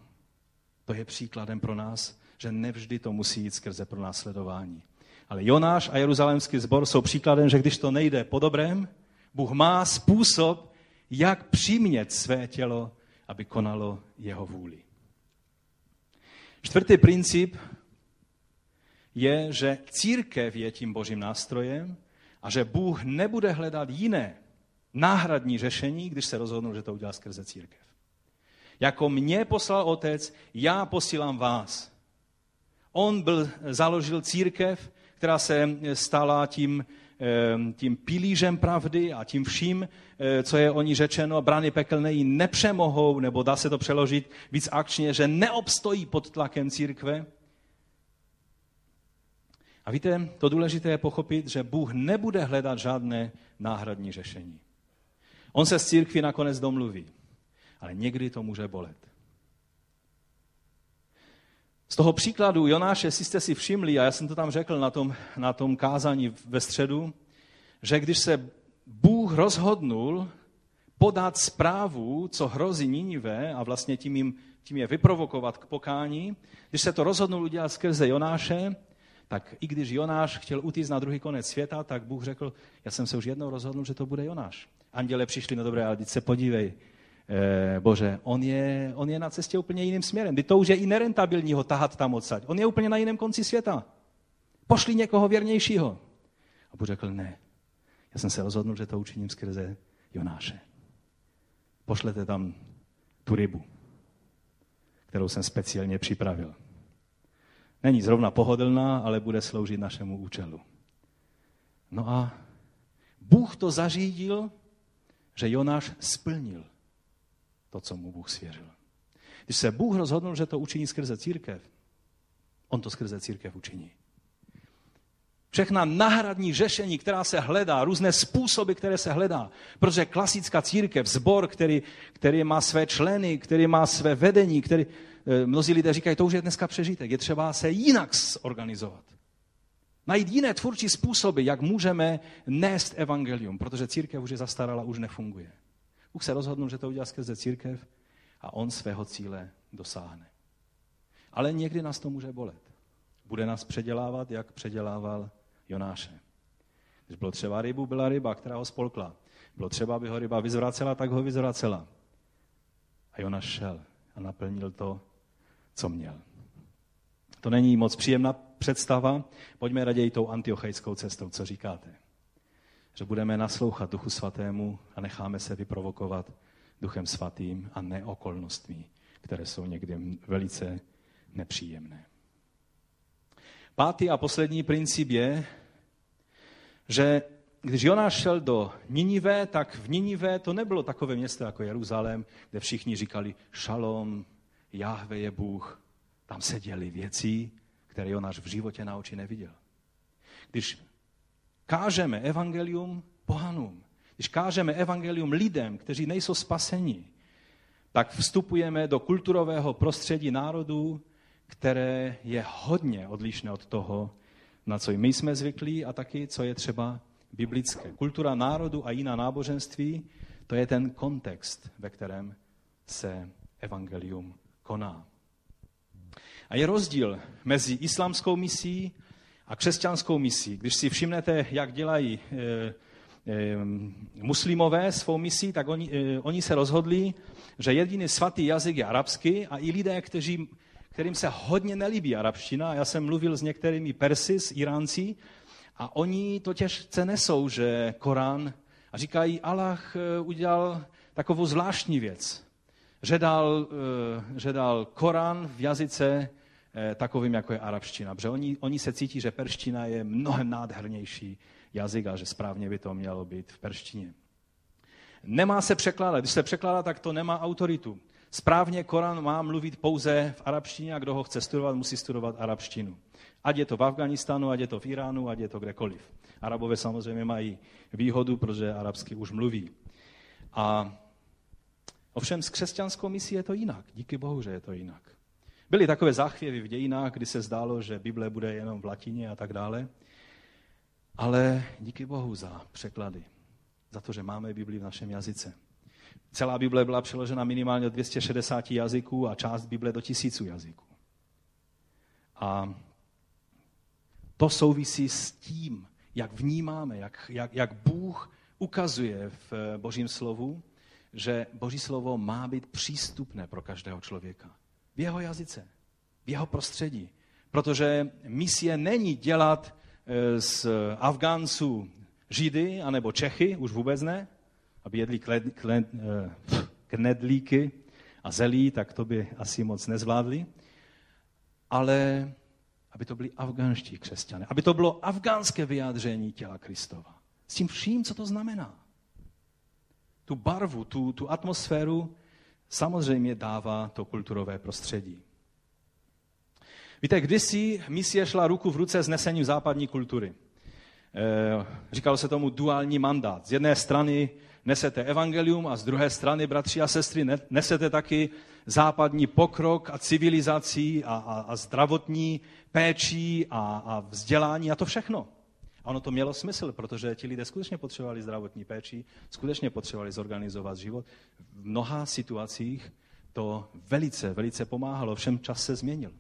to je příkladem pro nás, že nevždy to musí jít skrze pro následování. Ale Jonáš a Jeruzalémský sbor jsou příkladem, že když to nejde po dobrém, Bůh má způsob, jak přimět své tělo, aby konalo jeho vůli. Čtvrtý princip je, že církev je tím božím nástrojem a že Bůh nebude hledat jiné náhradní řešení, když se rozhodnou, že to udělá skrze církev. Jako mě poslal otec, já posílám vás. On byl, založil církev, která se stala tím, eh, tím pilířem pravdy a tím vším, eh, co je o ní řečeno, brány pekelné ji nepřemohou, nebo dá se to přeložit víc akčně, že neobstojí pod tlakem církve. A víte, to důležité je pochopit, že Bůh nebude hledat žádné náhradní řešení. On se s církví nakonec domluví, ale někdy to může bolet. Z toho příkladu Jonáše, jestli jste si všimli, a já jsem to tam řekl na tom, na tom kázání ve středu, že když se Bůh rozhodnul podat zprávu, co hrozí Ninive a vlastně tím, jim, tím je vyprovokovat k pokání, když se to rozhodnul udělat skrze Jonáše, tak i když Jonáš chtěl utíct na druhý konec světa, tak Bůh řekl, já jsem se už jednou rozhodl, že to bude Jonáš. Anděle přišli, no dobré, ale se podívej, Bože, on je, on je na cestě úplně jiným směrem. Kdy to už je i nerentabilní ho tahat tam odsaď. On je úplně na jiném konci světa. Pošli někoho věrnějšího. A Bůh řekl, ne. Já jsem se rozhodl, že to učiním skrze Jonáše. Pošlete tam tu rybu, kterou jsem speciálně připravil. Není zrovna pohodlná, ale bude sloužit našemu účelu. No a Bůh to zařídil, že Jonáš splnil to, co mu Bůh svěřil. Když se Bůh rozhodl, že to učiní skrze církev, on to skrze církev učiní. Všechna náhradní řešení, která se hledá, různé způsoby, které se hledá. Protože klasická církev, zbor, který, který má své členy, který má své vedení, který, Eh, mnozí lidé říkají, to už je dneska přežitek, je třeba se jinak zorganizovat. Najít jiné tvůrčí způsoby, jak můžeme nést evangelium, protože církev už je zastarala, už nefunguje. Bůh se rozhodnul, že to udělá skrze církev a on svého cíle dosáhne. Ale někdy nás to může bolet. Bude nás předělávat, jak předělával Jonáše. Když bylo třeba rybu, byla ryba, která ho spolkla. Bylo třeba, aby ho ryba vyzvracela, tak ho vyzvracela. A Jonáš šel a naplnil to, co měl. To není moc příjemná představa. Pojďme raději tou antiochejskou cestou, co říkáte. Že budeme naslouchat Duchu Svatému a necháme se vyprovokovat Duchem Svatým a ne okolnostmi, které jsou někdy velice nepříjemné. Pátý a poslední princip je, že když Jonáš šel do Ninive, tak v Ninive to nebylo takové město jako Jeruzalém, kde všichni říkali šalom, Jahve je Bůh. Tam se děly věci, které Jonáš v životě na oči neviděl. Když kážeme evangelium pohanům, když kážeme evangelium lidem, kteří nejsou spaseni, tak vstupujeme do kulturového prostředí národů, které je hodně odlišné od toho, na co my jsme zvyklí a taky, co je třeba biblické. Kultura národu a jiná náboženství, to je ten kontext, ve kterém se evangelium koná. A je rozdíl mezi islámskou misí a křesťanskou misí. Když si všimnete, jak dělají e, e, muslimové svou misí, tak oni, e, oni se rozhodli, že jediný svatý jazyk je arabský a i lidé, kteří, kterým se hodně nelíbí arabština, já jsem mluvil s některými Persy, s Iránci, a oni to těžce nesou, že Korán, a říkají, Allah udělal takovou zvláštní věc že dal, že dal Korán v jazyce takovým, jako je arabština. Protože oni, oni se cítí, že perština je mnohem nádhernější jazyk a že správně by to mělo být v perštině. Nemá se překládat. Když se překládá, tak to nemá autoritu. Správně Korán má mluvit pouze v arabštině a kdo ho chce studovat, musí studovat arabštinu. Ať je to v Afganistánu, ať je to v Iránu, ať je to kdekoliv. Arabové samozřejmě mají výhodu, protože arabsky už mluví. A Ovšem s křesťanskou misí je to jinak. Díky Bohu, že je to jinak. Byly takové záchvěvy v dějinách, kdy se zdálo, že Bible bude jenom v latině a tak dále. Ale díky Bohu za překlady, za to, že máme Bibli v našem jazyce. Celá Bible byla přeložena minimálně do 260 jazyků a část Bible do tisíců jazyků. A to souvisí s tím, jak vnímáme, jak, jak, jak Bůh ukazuje v Božím slovu, že Boží slovo má být přístupné pro každého člověka. V jeho jazyce, v jeho prostředí. Protože misie není dělat e, z Afgánců Židy anebo Čechy, už vůbec ne, aby jedli kled, kled, knedlíky a zelí, tak to by asi moc nezvládli. Ale aby to byli afgánští křesťané, aby to bylo afgánské vyjádření těla Kristova. S tím vším, co to znamená. Tu barvu, tu, tu atmosféru samozřejmě dává to kulturové prostředí. Víte, kdysi misie šla ruku v ruce s nesením západní kultury. E, říkalo se tomu duální mandát. Z jedné strany nesete evangelium a z druhé strany, bratři a sestry, nesete taky západní pokrok a civilizací a, a, a zdravotní péčí a, a vzdělání a to všechno. A ono to mělo smysl, protože ti lidé skutečně potřebovali zdravotní péči, skutečně potřebovali zorganizovat život. V mnoha situacích to velice, velice pomáhalo, všem čas se změnil.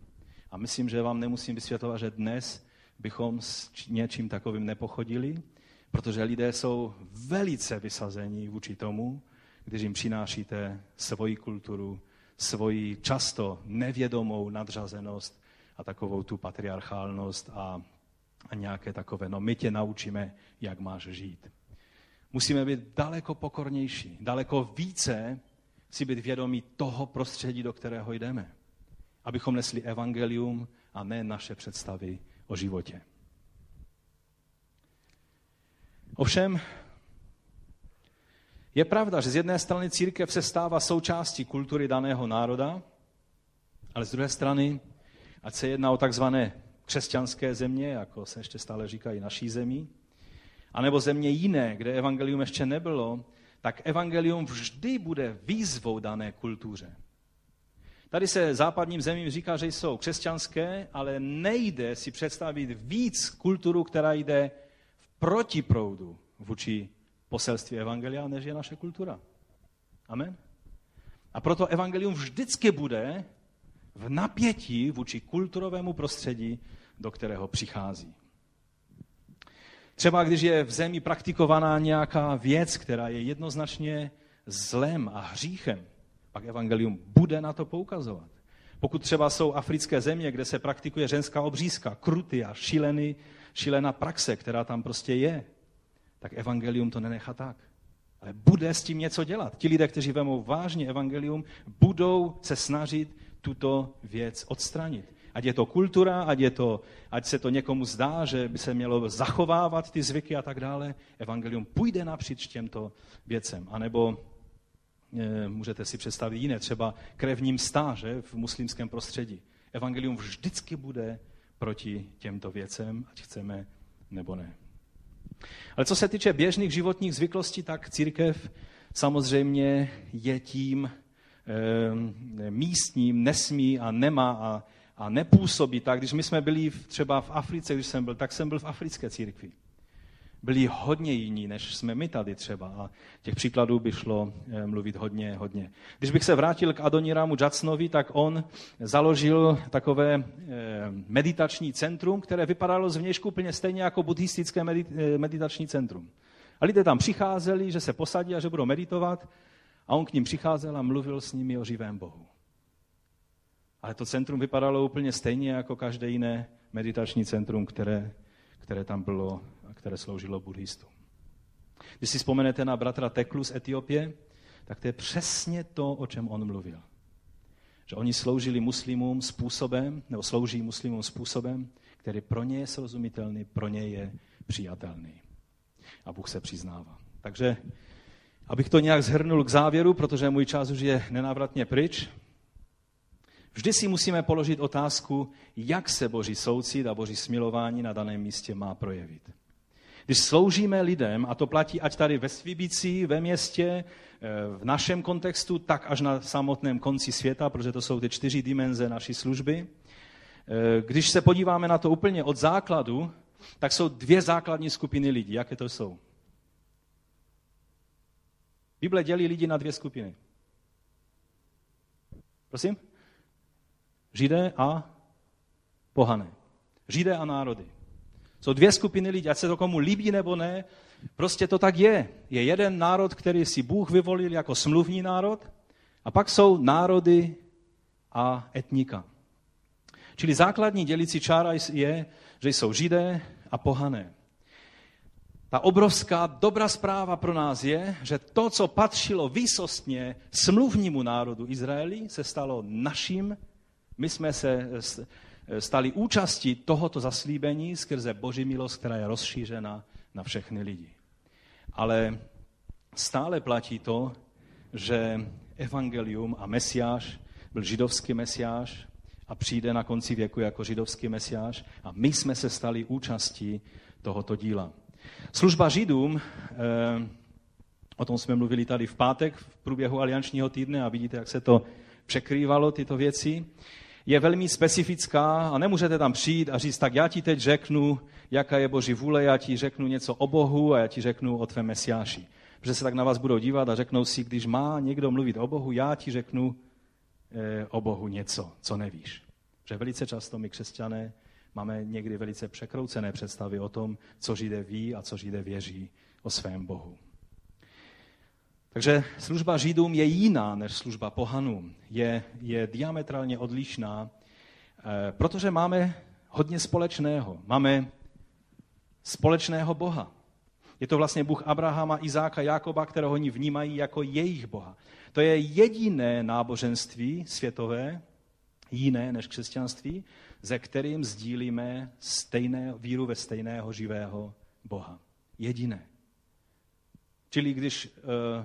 A myslím, že vám nemusím vysvětlovat, že dnes bychom s něčím takovým nepochodili, protože lidé jsou velice vysazení vůči tomu, když jim přinášíte svoji kulturu, svoji často nevědomou nadřazenost a takovou tu patriarchálnost a, a nějaké takové, no my tě naučíme, jak máš žít. Musíme být daleko pokornější, daleko více si být vědomí toho prostředí, do kterého jdeme. Abychom nesli evangelium a ne naše představy o životě. Ovšem, je pravda, že z jedné strany církev se stává součástí kultury daného národa, ale z druhé strany, ať se jedná o takzvané křesťanské země, jako se ještě stále říkají naší zemí, anebo země jiné, kde evangelium ještě nebylo, tak evangelium vždy bude výzvou dané kultuře. Tady se západním zemím říká, že jsou křesťanské, ale nejde si představit víc kulturu, která jde v protiproudu vůči poselství Evangelia, než je naše kultura. Amen? A proto Evangelium vždycky bude v napětí vůči kulturovému prostředí, do kterého přichází. Třeba když je v zemi praktikovaná nějaká věc, která je jednoznačně zlem a hříchem, pak evangelium bude na to poukazovat. Pokud třeba jsou africké země, kde se praktikuje ženská obřízka, kruty a šílený, šílená praxe, která tam prostě je, tak evangelium to nenechá tak. Ale bude s tím něco dělat. Ti lidé, kteří vemou vážně evangelium, budou se snažit tuto věc odstranit. Ať je to kultura, ať, je to, ať se to někomu zdá, že by se mělo zachovávat ty zvyky a tak dále, evangelium půjde napříč těmto věcem. A nebo e, můžete si představit jiné, třeba krevním stáže v muslimském prostředí. Evangelium vždycky bude proti těmto věcem, ať chceme nebo ne. Ale co se týče běžných životních zvyklostí, tak církev samozřejmě je tím místním, nesmí a nemá a, a nepůsobí tak. Když my jsme byli v, třeba v Africe, když jsem byl, tak jsem byl v africké církvi byli hodně jiní, než jsme my tady třeba. A těch příkladů by šlo eh, mluvit hodně, hodně. Když bych se vrátil k Adoniramu Jacksnovi, tak on založil takové eh, meditační centrum, které vypadalo zvnějšku úplně stejně jako buddhistické eh, meditační centrum. A lidé tam přicházeli, že se posadí a že budou meditovat a on k ním přicházel a mluvil s nimi o živém Bohu. Ale to centrum vypadalo úplně stejně jako každé jiné meditační centrum, které, které tam bylo které sloužilo buddhistům. Když si vzpomenete na bratra Teklu z Etiopie, tak to je přesně to, o čem on mluvil. Že oni sloužili muslimům způsobem, nebo slouží muslimům způsobem, který pro ně je srozumitelný, pro ně je přijatelný. A Bůh se přiznává. Takže, abych to nějak zhrnul k závěru, protože můj čas už je nenávratně pryč, vždy si musíme položit otázku, jak se Boží soucit a Boží smilování na daném místě má projevit. Když sloužíme lidem, a to platí ať tady ve Svibici, ve městě, eh, v našem kontextu, tak až na samotném konci světa, protože to jsou ty čtyři dimenze naší služby, eh, když se podíváme na to úplně od základu, tak jsou dvě základní skupiny lidí. Jaké to jsou? Bible dělí lidi na dvě skupiny. Prosím? Židé a pohané. Židé a národy. Jsou dvě skupiny lidí, ať se to komu líbí nebo ne, prostě to tak je. Je jeden národ, který si Bůh vyvolil jako smluvní národ, a pak jsou národy a etnika. Čili základní dělící čára je, že jsou židé a pohané. Ta obrovská dobrá zpráva pro nás je, že to, co patřilo výsostně smluvnímu národu Izraeli, se stalo naším. My jsme se stali účastí tohoto zaslíbení skrze Boží milost, která je rozšířena na všechny lidi. Ale stále platí to, že evangelium a mesiáš byl židovský mesiáš a přijde na konci věku jako židovský mesiáš a my jsme se stali účastí tohoto díla. Služba židům, eh, o tom jsme mluvili tady v pátek v průběhu aliančního týdne a vidíte, jak se to překrývalo, tyto věci, je velmi specifická a nemůžete tam přijít a říct, tak já ti teď řeknu, jaká je Boží vůle, já ti řeknu něco o Bohu a já ti řeknu o tvém mesiáši. Protože se tak na vás budou dívat a řeknou si, když má někdo mluvit o Bohu, já ti řeknu eh, o Bohu něco, co nevíš. Protože velice často my křesťané máme někdy velice překroucené představy o tom, co Židé ví a co Židé věří o svém Bohu. Takže služba Židům je jiná než služba pohanům. Je, je diametrálně odlišná, eh, protože máme hodně společného. Máme společného Boha. Je to vlastně Bůh Abrahama, Izáka, Jakoba, kterého oni vnímají jako jejich Boha. To je jediné náboženství světové, jiné než křesťanství, ze kterým sdílíme stejné, víru ve stejného živého Boha. Jediné. Čili když uh,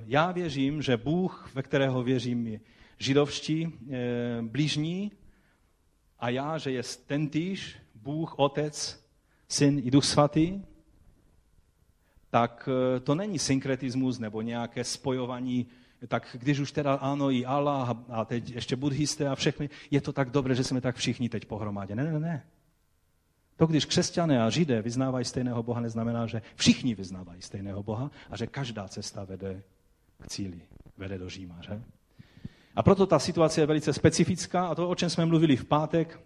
já věřím, že Bůh, ve kterého věřím, je židovští uh, blížní, a já, že je tentýž Bůh, Otec, Syn i Duch Svatý, tak uh, to není synkretismus nebo nějaké spojování tak když už teda ano i Allah a teď ještě buddhisté a všechny, je to tak dobré, že jsme tak všichni teď pohromadě. Ne, ne, ne. To, když křesťané a židé vyznávají stejného Boha, neznamená, že všichni vyznávají stejného Boha a že každá cesta vede k cíli, vede do Říma. Že? A proto ta situace je velice specifická a to, o čem jsme mluvili v pátek,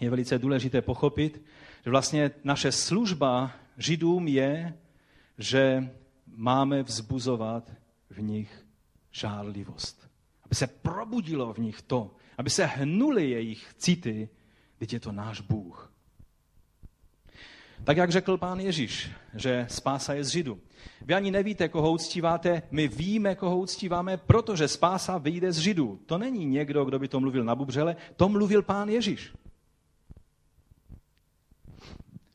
je velice důležité pochopit, že vlastně naše služba židům je, že máme vzbuzovat v nich žárlivost. Aby se probudilo v nich to, aby se hnuli jejich city, teď je to náš Bůh. Tak jak řekl pán Ježíš, že spása je z Židu. Vy ani nevíte, koho uctíváte, my víme, koho uctíváme, protože spása vyjde z Židu. To není někdo, kdo by to mluvil na bubřele, to mluvil pán Ježíš.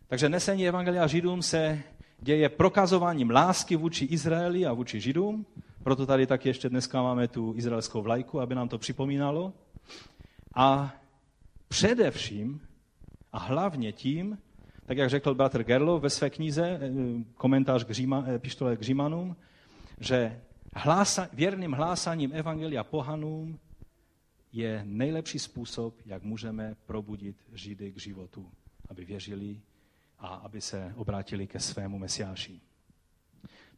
Takže nesení Evangelia Židům se děje prokazováním lásky vůči Izraeli a vůči Židům, proto tady taky ještě dneska máme tu izraelskou vlajku, aby nám to připomínalo. A především a hlavně tím, tak jak řekl bratr Gerlo ve své knize, eh, komentář k Říma, eh, pištole k Římanům, že hlása, věrným hlásaním Evangelia pohanům je nejlepší způsob, jak můžeme probudit Židy k životu, aby věřili a aby se obrátili ke svému mesiáši.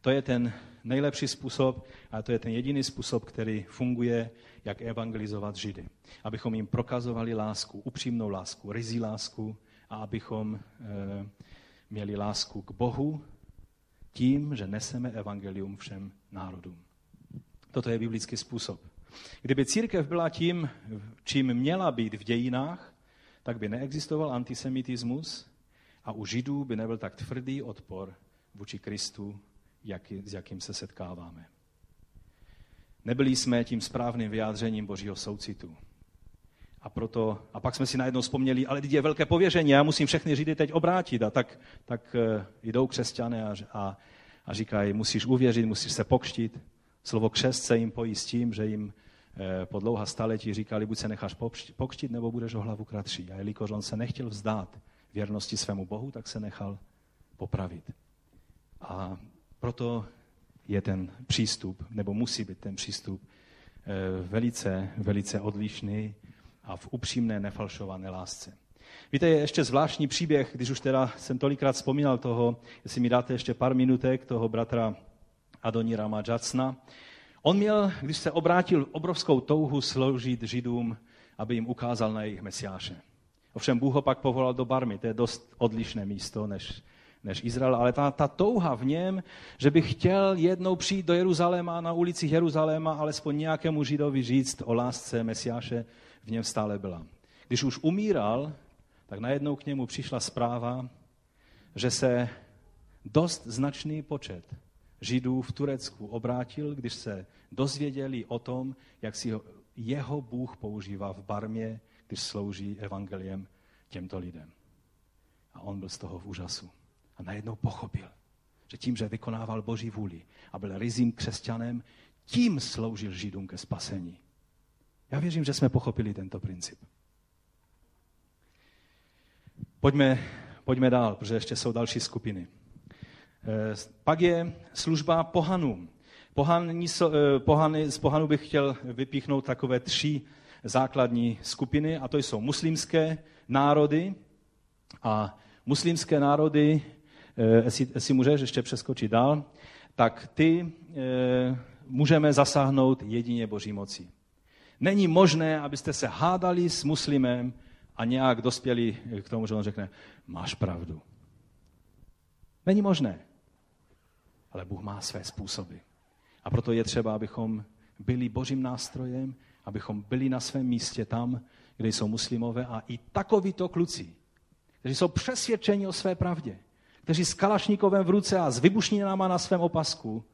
To je ten nejlepší způsob a to je ten jediný způsob, který funguje, jak evangelizovat Židy. Abychom jim prokazovali lásku, upřímnou lásku, rizí lásku a abychom e, měli lásku k Bohu tím, že neseme evangelium všem národům. Toto je biblický způsob. Kdyby církev byla tím, čím měla být v dějinách, tak by neexistoval antisemitismus a u Židů by nebyl tak tvrdý odpor vůči Kristu jaký, s jakým se setkáváme. Nebyli jsme tím správným vyjádřením Božího soucitu. A, proto, a pak jsme si najednou vzpomněli, ale je velké pověření, já musím všechny Židy teď obrátit. A tak, tak uh, jdou křesťané a, a, a říkají, musíš uvěřit, musíš se pokštit. Slovo křest se jim pojí s tím, že jim eh, po dlouhá staletí říkali, buď se necháš pokštit, nebo budeš o hlavu kratší. A jelikož on se nechtěl vzdát věrnosti svému Bohu, tak se nechal popravit. A proto je ten přístup, nebo musí být ten přístup eh, velice, velice odlišný a v upřímné, nefalšované lásce. Víte, je ještě zvláštní příběh, když už teda jsem tolikrát vzpomínal toho, jestli mi dáte ještě pár minutek, toho bratra Adonirama Jacna. On měl, když se obrátil, obrovskou touhu sloužit Židům, aby jim ukázal na jejich mesiáše. Ovšem Bůh ho pak povolal do Barmy, to je dost odlišné místo než, než Izrael, ale ta, ta touha v něm, že by chtěl jednou přijít do Jeruzaléma, na ulicích Jeruzaléma, alespoň nějakému Židovi říct o lásce Mesiáše, v něm stále byla. Když už umíral, tak najednou k němu přišla zpráva, že se dost značný počet Židů v Turecku obrátil, když se dozvěděli o tom, jak si jeho Bůh používá v Barmě, když slouží evangeliem těmto lidem. A on byl z toho v úžasu. Najednou pochopil, že tím, že vykonával Boží vůli a byl rizím křesťanem, tím sloužil Židům ke spasení. Já věřím, že jsme pochopili tento princip. Pojďme, pojďme dál, protože ještě jsou další skupiny. Eh, pak je služba pohanům. Pohany, eh, pohany, z pohanů bych chtěl vypíchnout takové tři základní skupiny, a to jsou muslimské národy. A muslimské národy, jestli, jestli můžeš ještě přeskočit dál, tak ty můžeme zasáhnout jedině boží mocí. Není možné, abyste se hádali s muslimem a nějak dospěli k tomu, že on řekne, máš pravdu. Není možné. Ale Bůh má své způsoby. A proto je třeba, abychom byli božím nástrojem, abychom byli na svém místě tam, kde jsou muslimové a i takovýto kluci, kteří jsou přesvědčeni o své pravdě, kteří s kalašníkovem v ruce a s vybušninama na svém opasku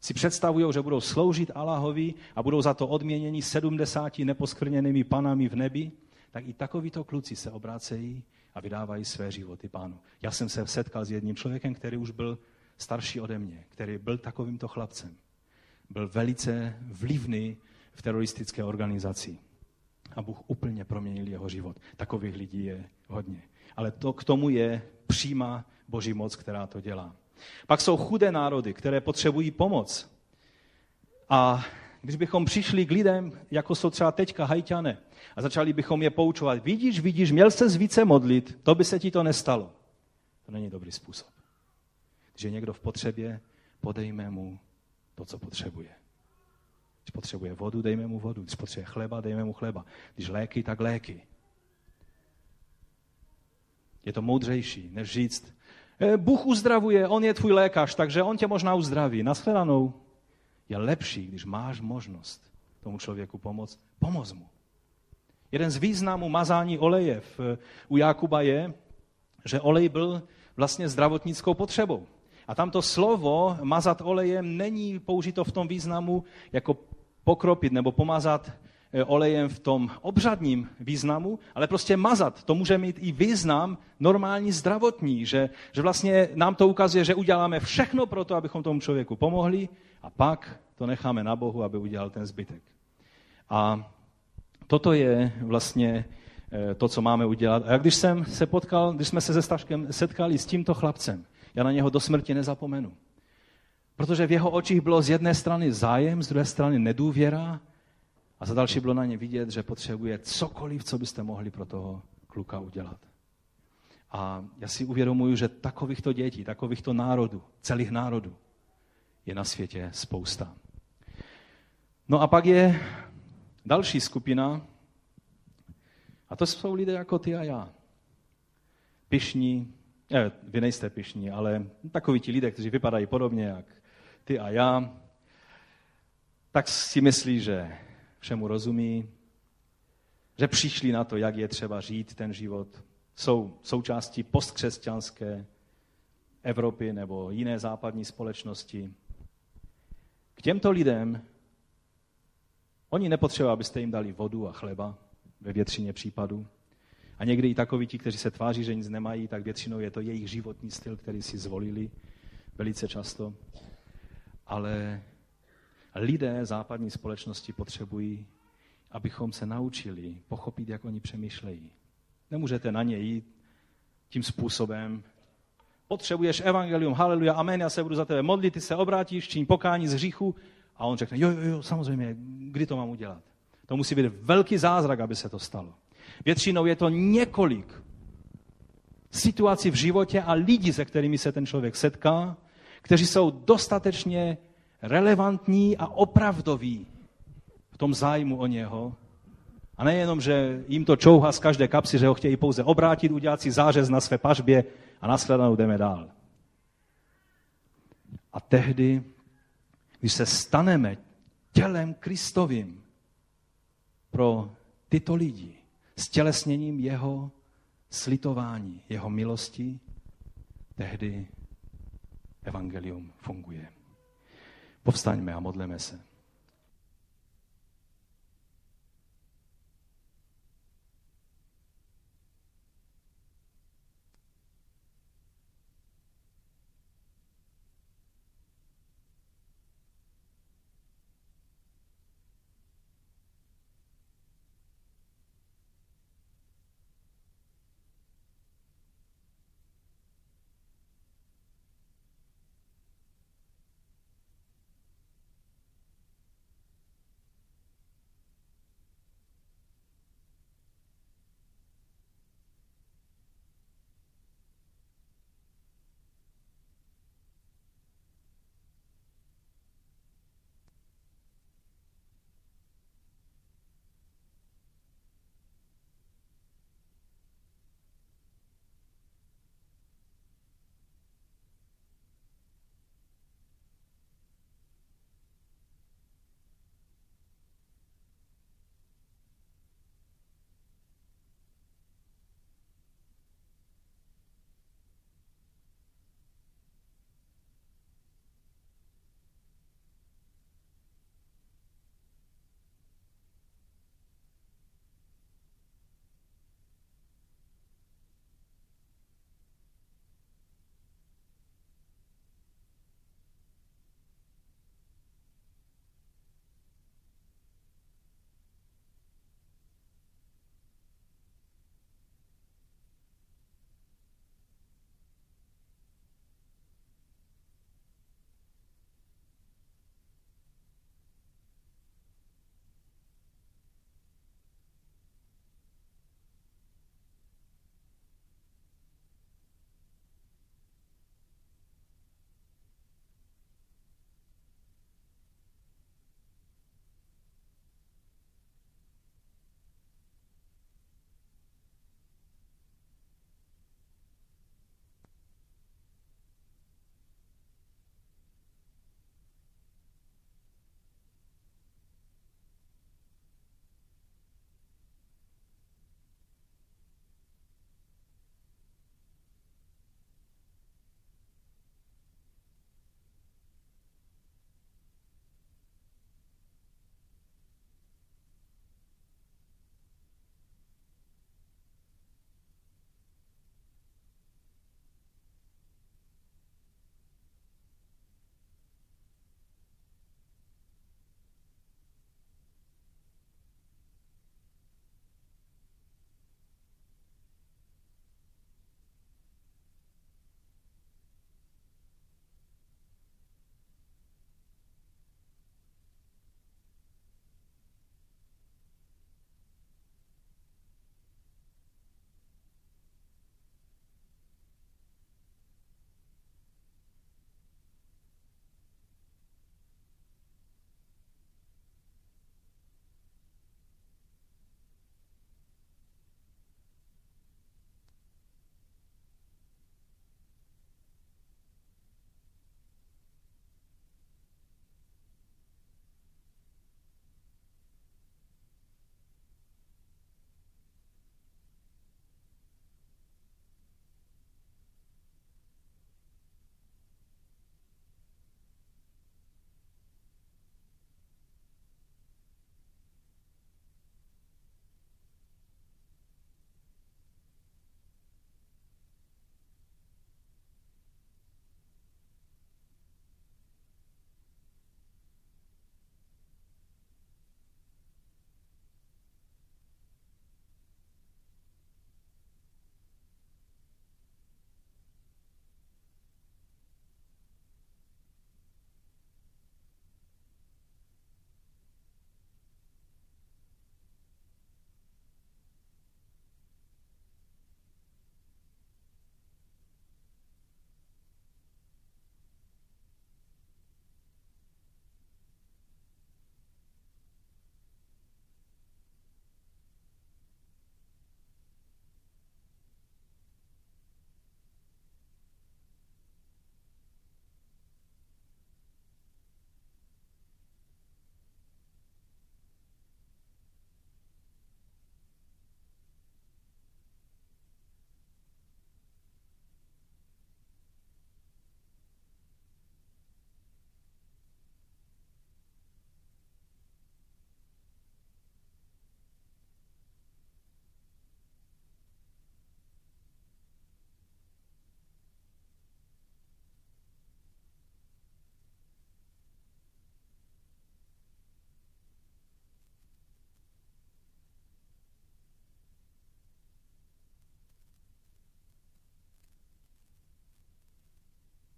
si představují, že budou sloužit Allahovi a budou za to odměněni 70 neposkrněnými panami v nebi, tak i takovýto kluci se obrácejí a vydávají své životy pánu. Já jsem se setkal s jedním člověkem, který už byl starší ode mě, který byl takovýmto chlapcem. Byl velice vlivný v teroristické organizaci. A Bůh úplně proměnil jeho život. Takových lidí je hodně. Ale to k tomu je přímá boží moc, která to dělá. Pak jsou chudé národy, které potřebují pomoc. A když bychom přišli k lidem, jako jsou třeba teďka hajťané, a začali bychom je poučovat, vidíš, vidíš, měl se více modlit, to by se ti to nestalo. To není dobrý způsob. Když je někdo v potřebě, podejme mu to, co potřebuje. Když potřebuje vodu, dejme mu vodu. Když potřebuje chleba, dejme mu chleba. Když léky, tak léky. Je to moudřejší, než říct, Bůh uzdravuje, on je tvůj lékař, takže on tě možná uzdraví. Naschledanou. Je lepší, když máš možnost tomu člověku pomoct, pomoz mu. Jeden z významů mazání oleje v, u Jakuba je, že olej byl vlastně zdravotnickou potřebou. A tamto slovo mazat olejem není použito v tom významu jako pokropit nebo pomazat olejem v tom obřadním významu, ale prostě mazat. To může mít i význam normální zdravotní, že, že vlastně nám to ukazuje, že uděláme všechno pro to, abychom tomu člověku pomohli a pak to necháme na Bohu, aby udělal ten zbytek. A toto je vlastně eh, to, co máme udělat. A když jsem se potkal, když jsme se se Staškem setkali s tímto chlapcem, já na něho do smrti nezapomenu. Protože v jeho očích bylo z jedné strany zájem, z druhé strany nedůvěra a za další bylo na ně vidět, že potřebuje cokoliv, co byste mohli pro toho kluka udělat. A já si uvědomuji, že takovýchto dětí, takovýchto národů, celých národů je na světě spousta. No a pak je další skupina, a to jsou lidé jako ty a já. Pišní, ne, vy nejste pišní, ale takoví ti lidé, kteří vypadají podobně jak ty a já, tak si myslí, že všemu rozumí, že přišli na to, jak je třeba žít ten život. Jsou součástí postkřesťanské Evropy nebo jiné západní společnosti. K těmto lidem oni nepotřebují, abyste jim dali vodu a chleba ve většině případů. A někdy i takoví ti, kteří se tváří, že nic nemají, tak většinou je to jejich životní styl, který si zvolili velice často. Ale lidé západní společnosti potřebují, abychom se naučili pochopit, jak oni přemýšlejí. Nemůžete na ně jít tím způsobem, potřebuješ evangelium, haleluja, amen, já se budu za tebe modlit, ty se obrátíš, čiň pokání z hříchu a on řekne, jo, jo, jo, samozřejmě, kdy to mám udělat? To musí být velký zázrak, aby se to stalo. Většinou je to několik situaci v životě a lidi, se kterými se ten člověk setká, kteří jsou dostatečně relevantní a opravdoví v tom zájmu o něho. A nejenom, že jim to čouhá z každé kapsy, že ho chtějí pouze obrátit, udělat si zářez na své pažbě a nashledanou jdeme dál. A tehdy, když se staneme tělem Kristovým pro tyto lidi, s tělesněním jeho slitování, jeho milosti, tehdy evangelium funguje. Povstaňme a modleme se.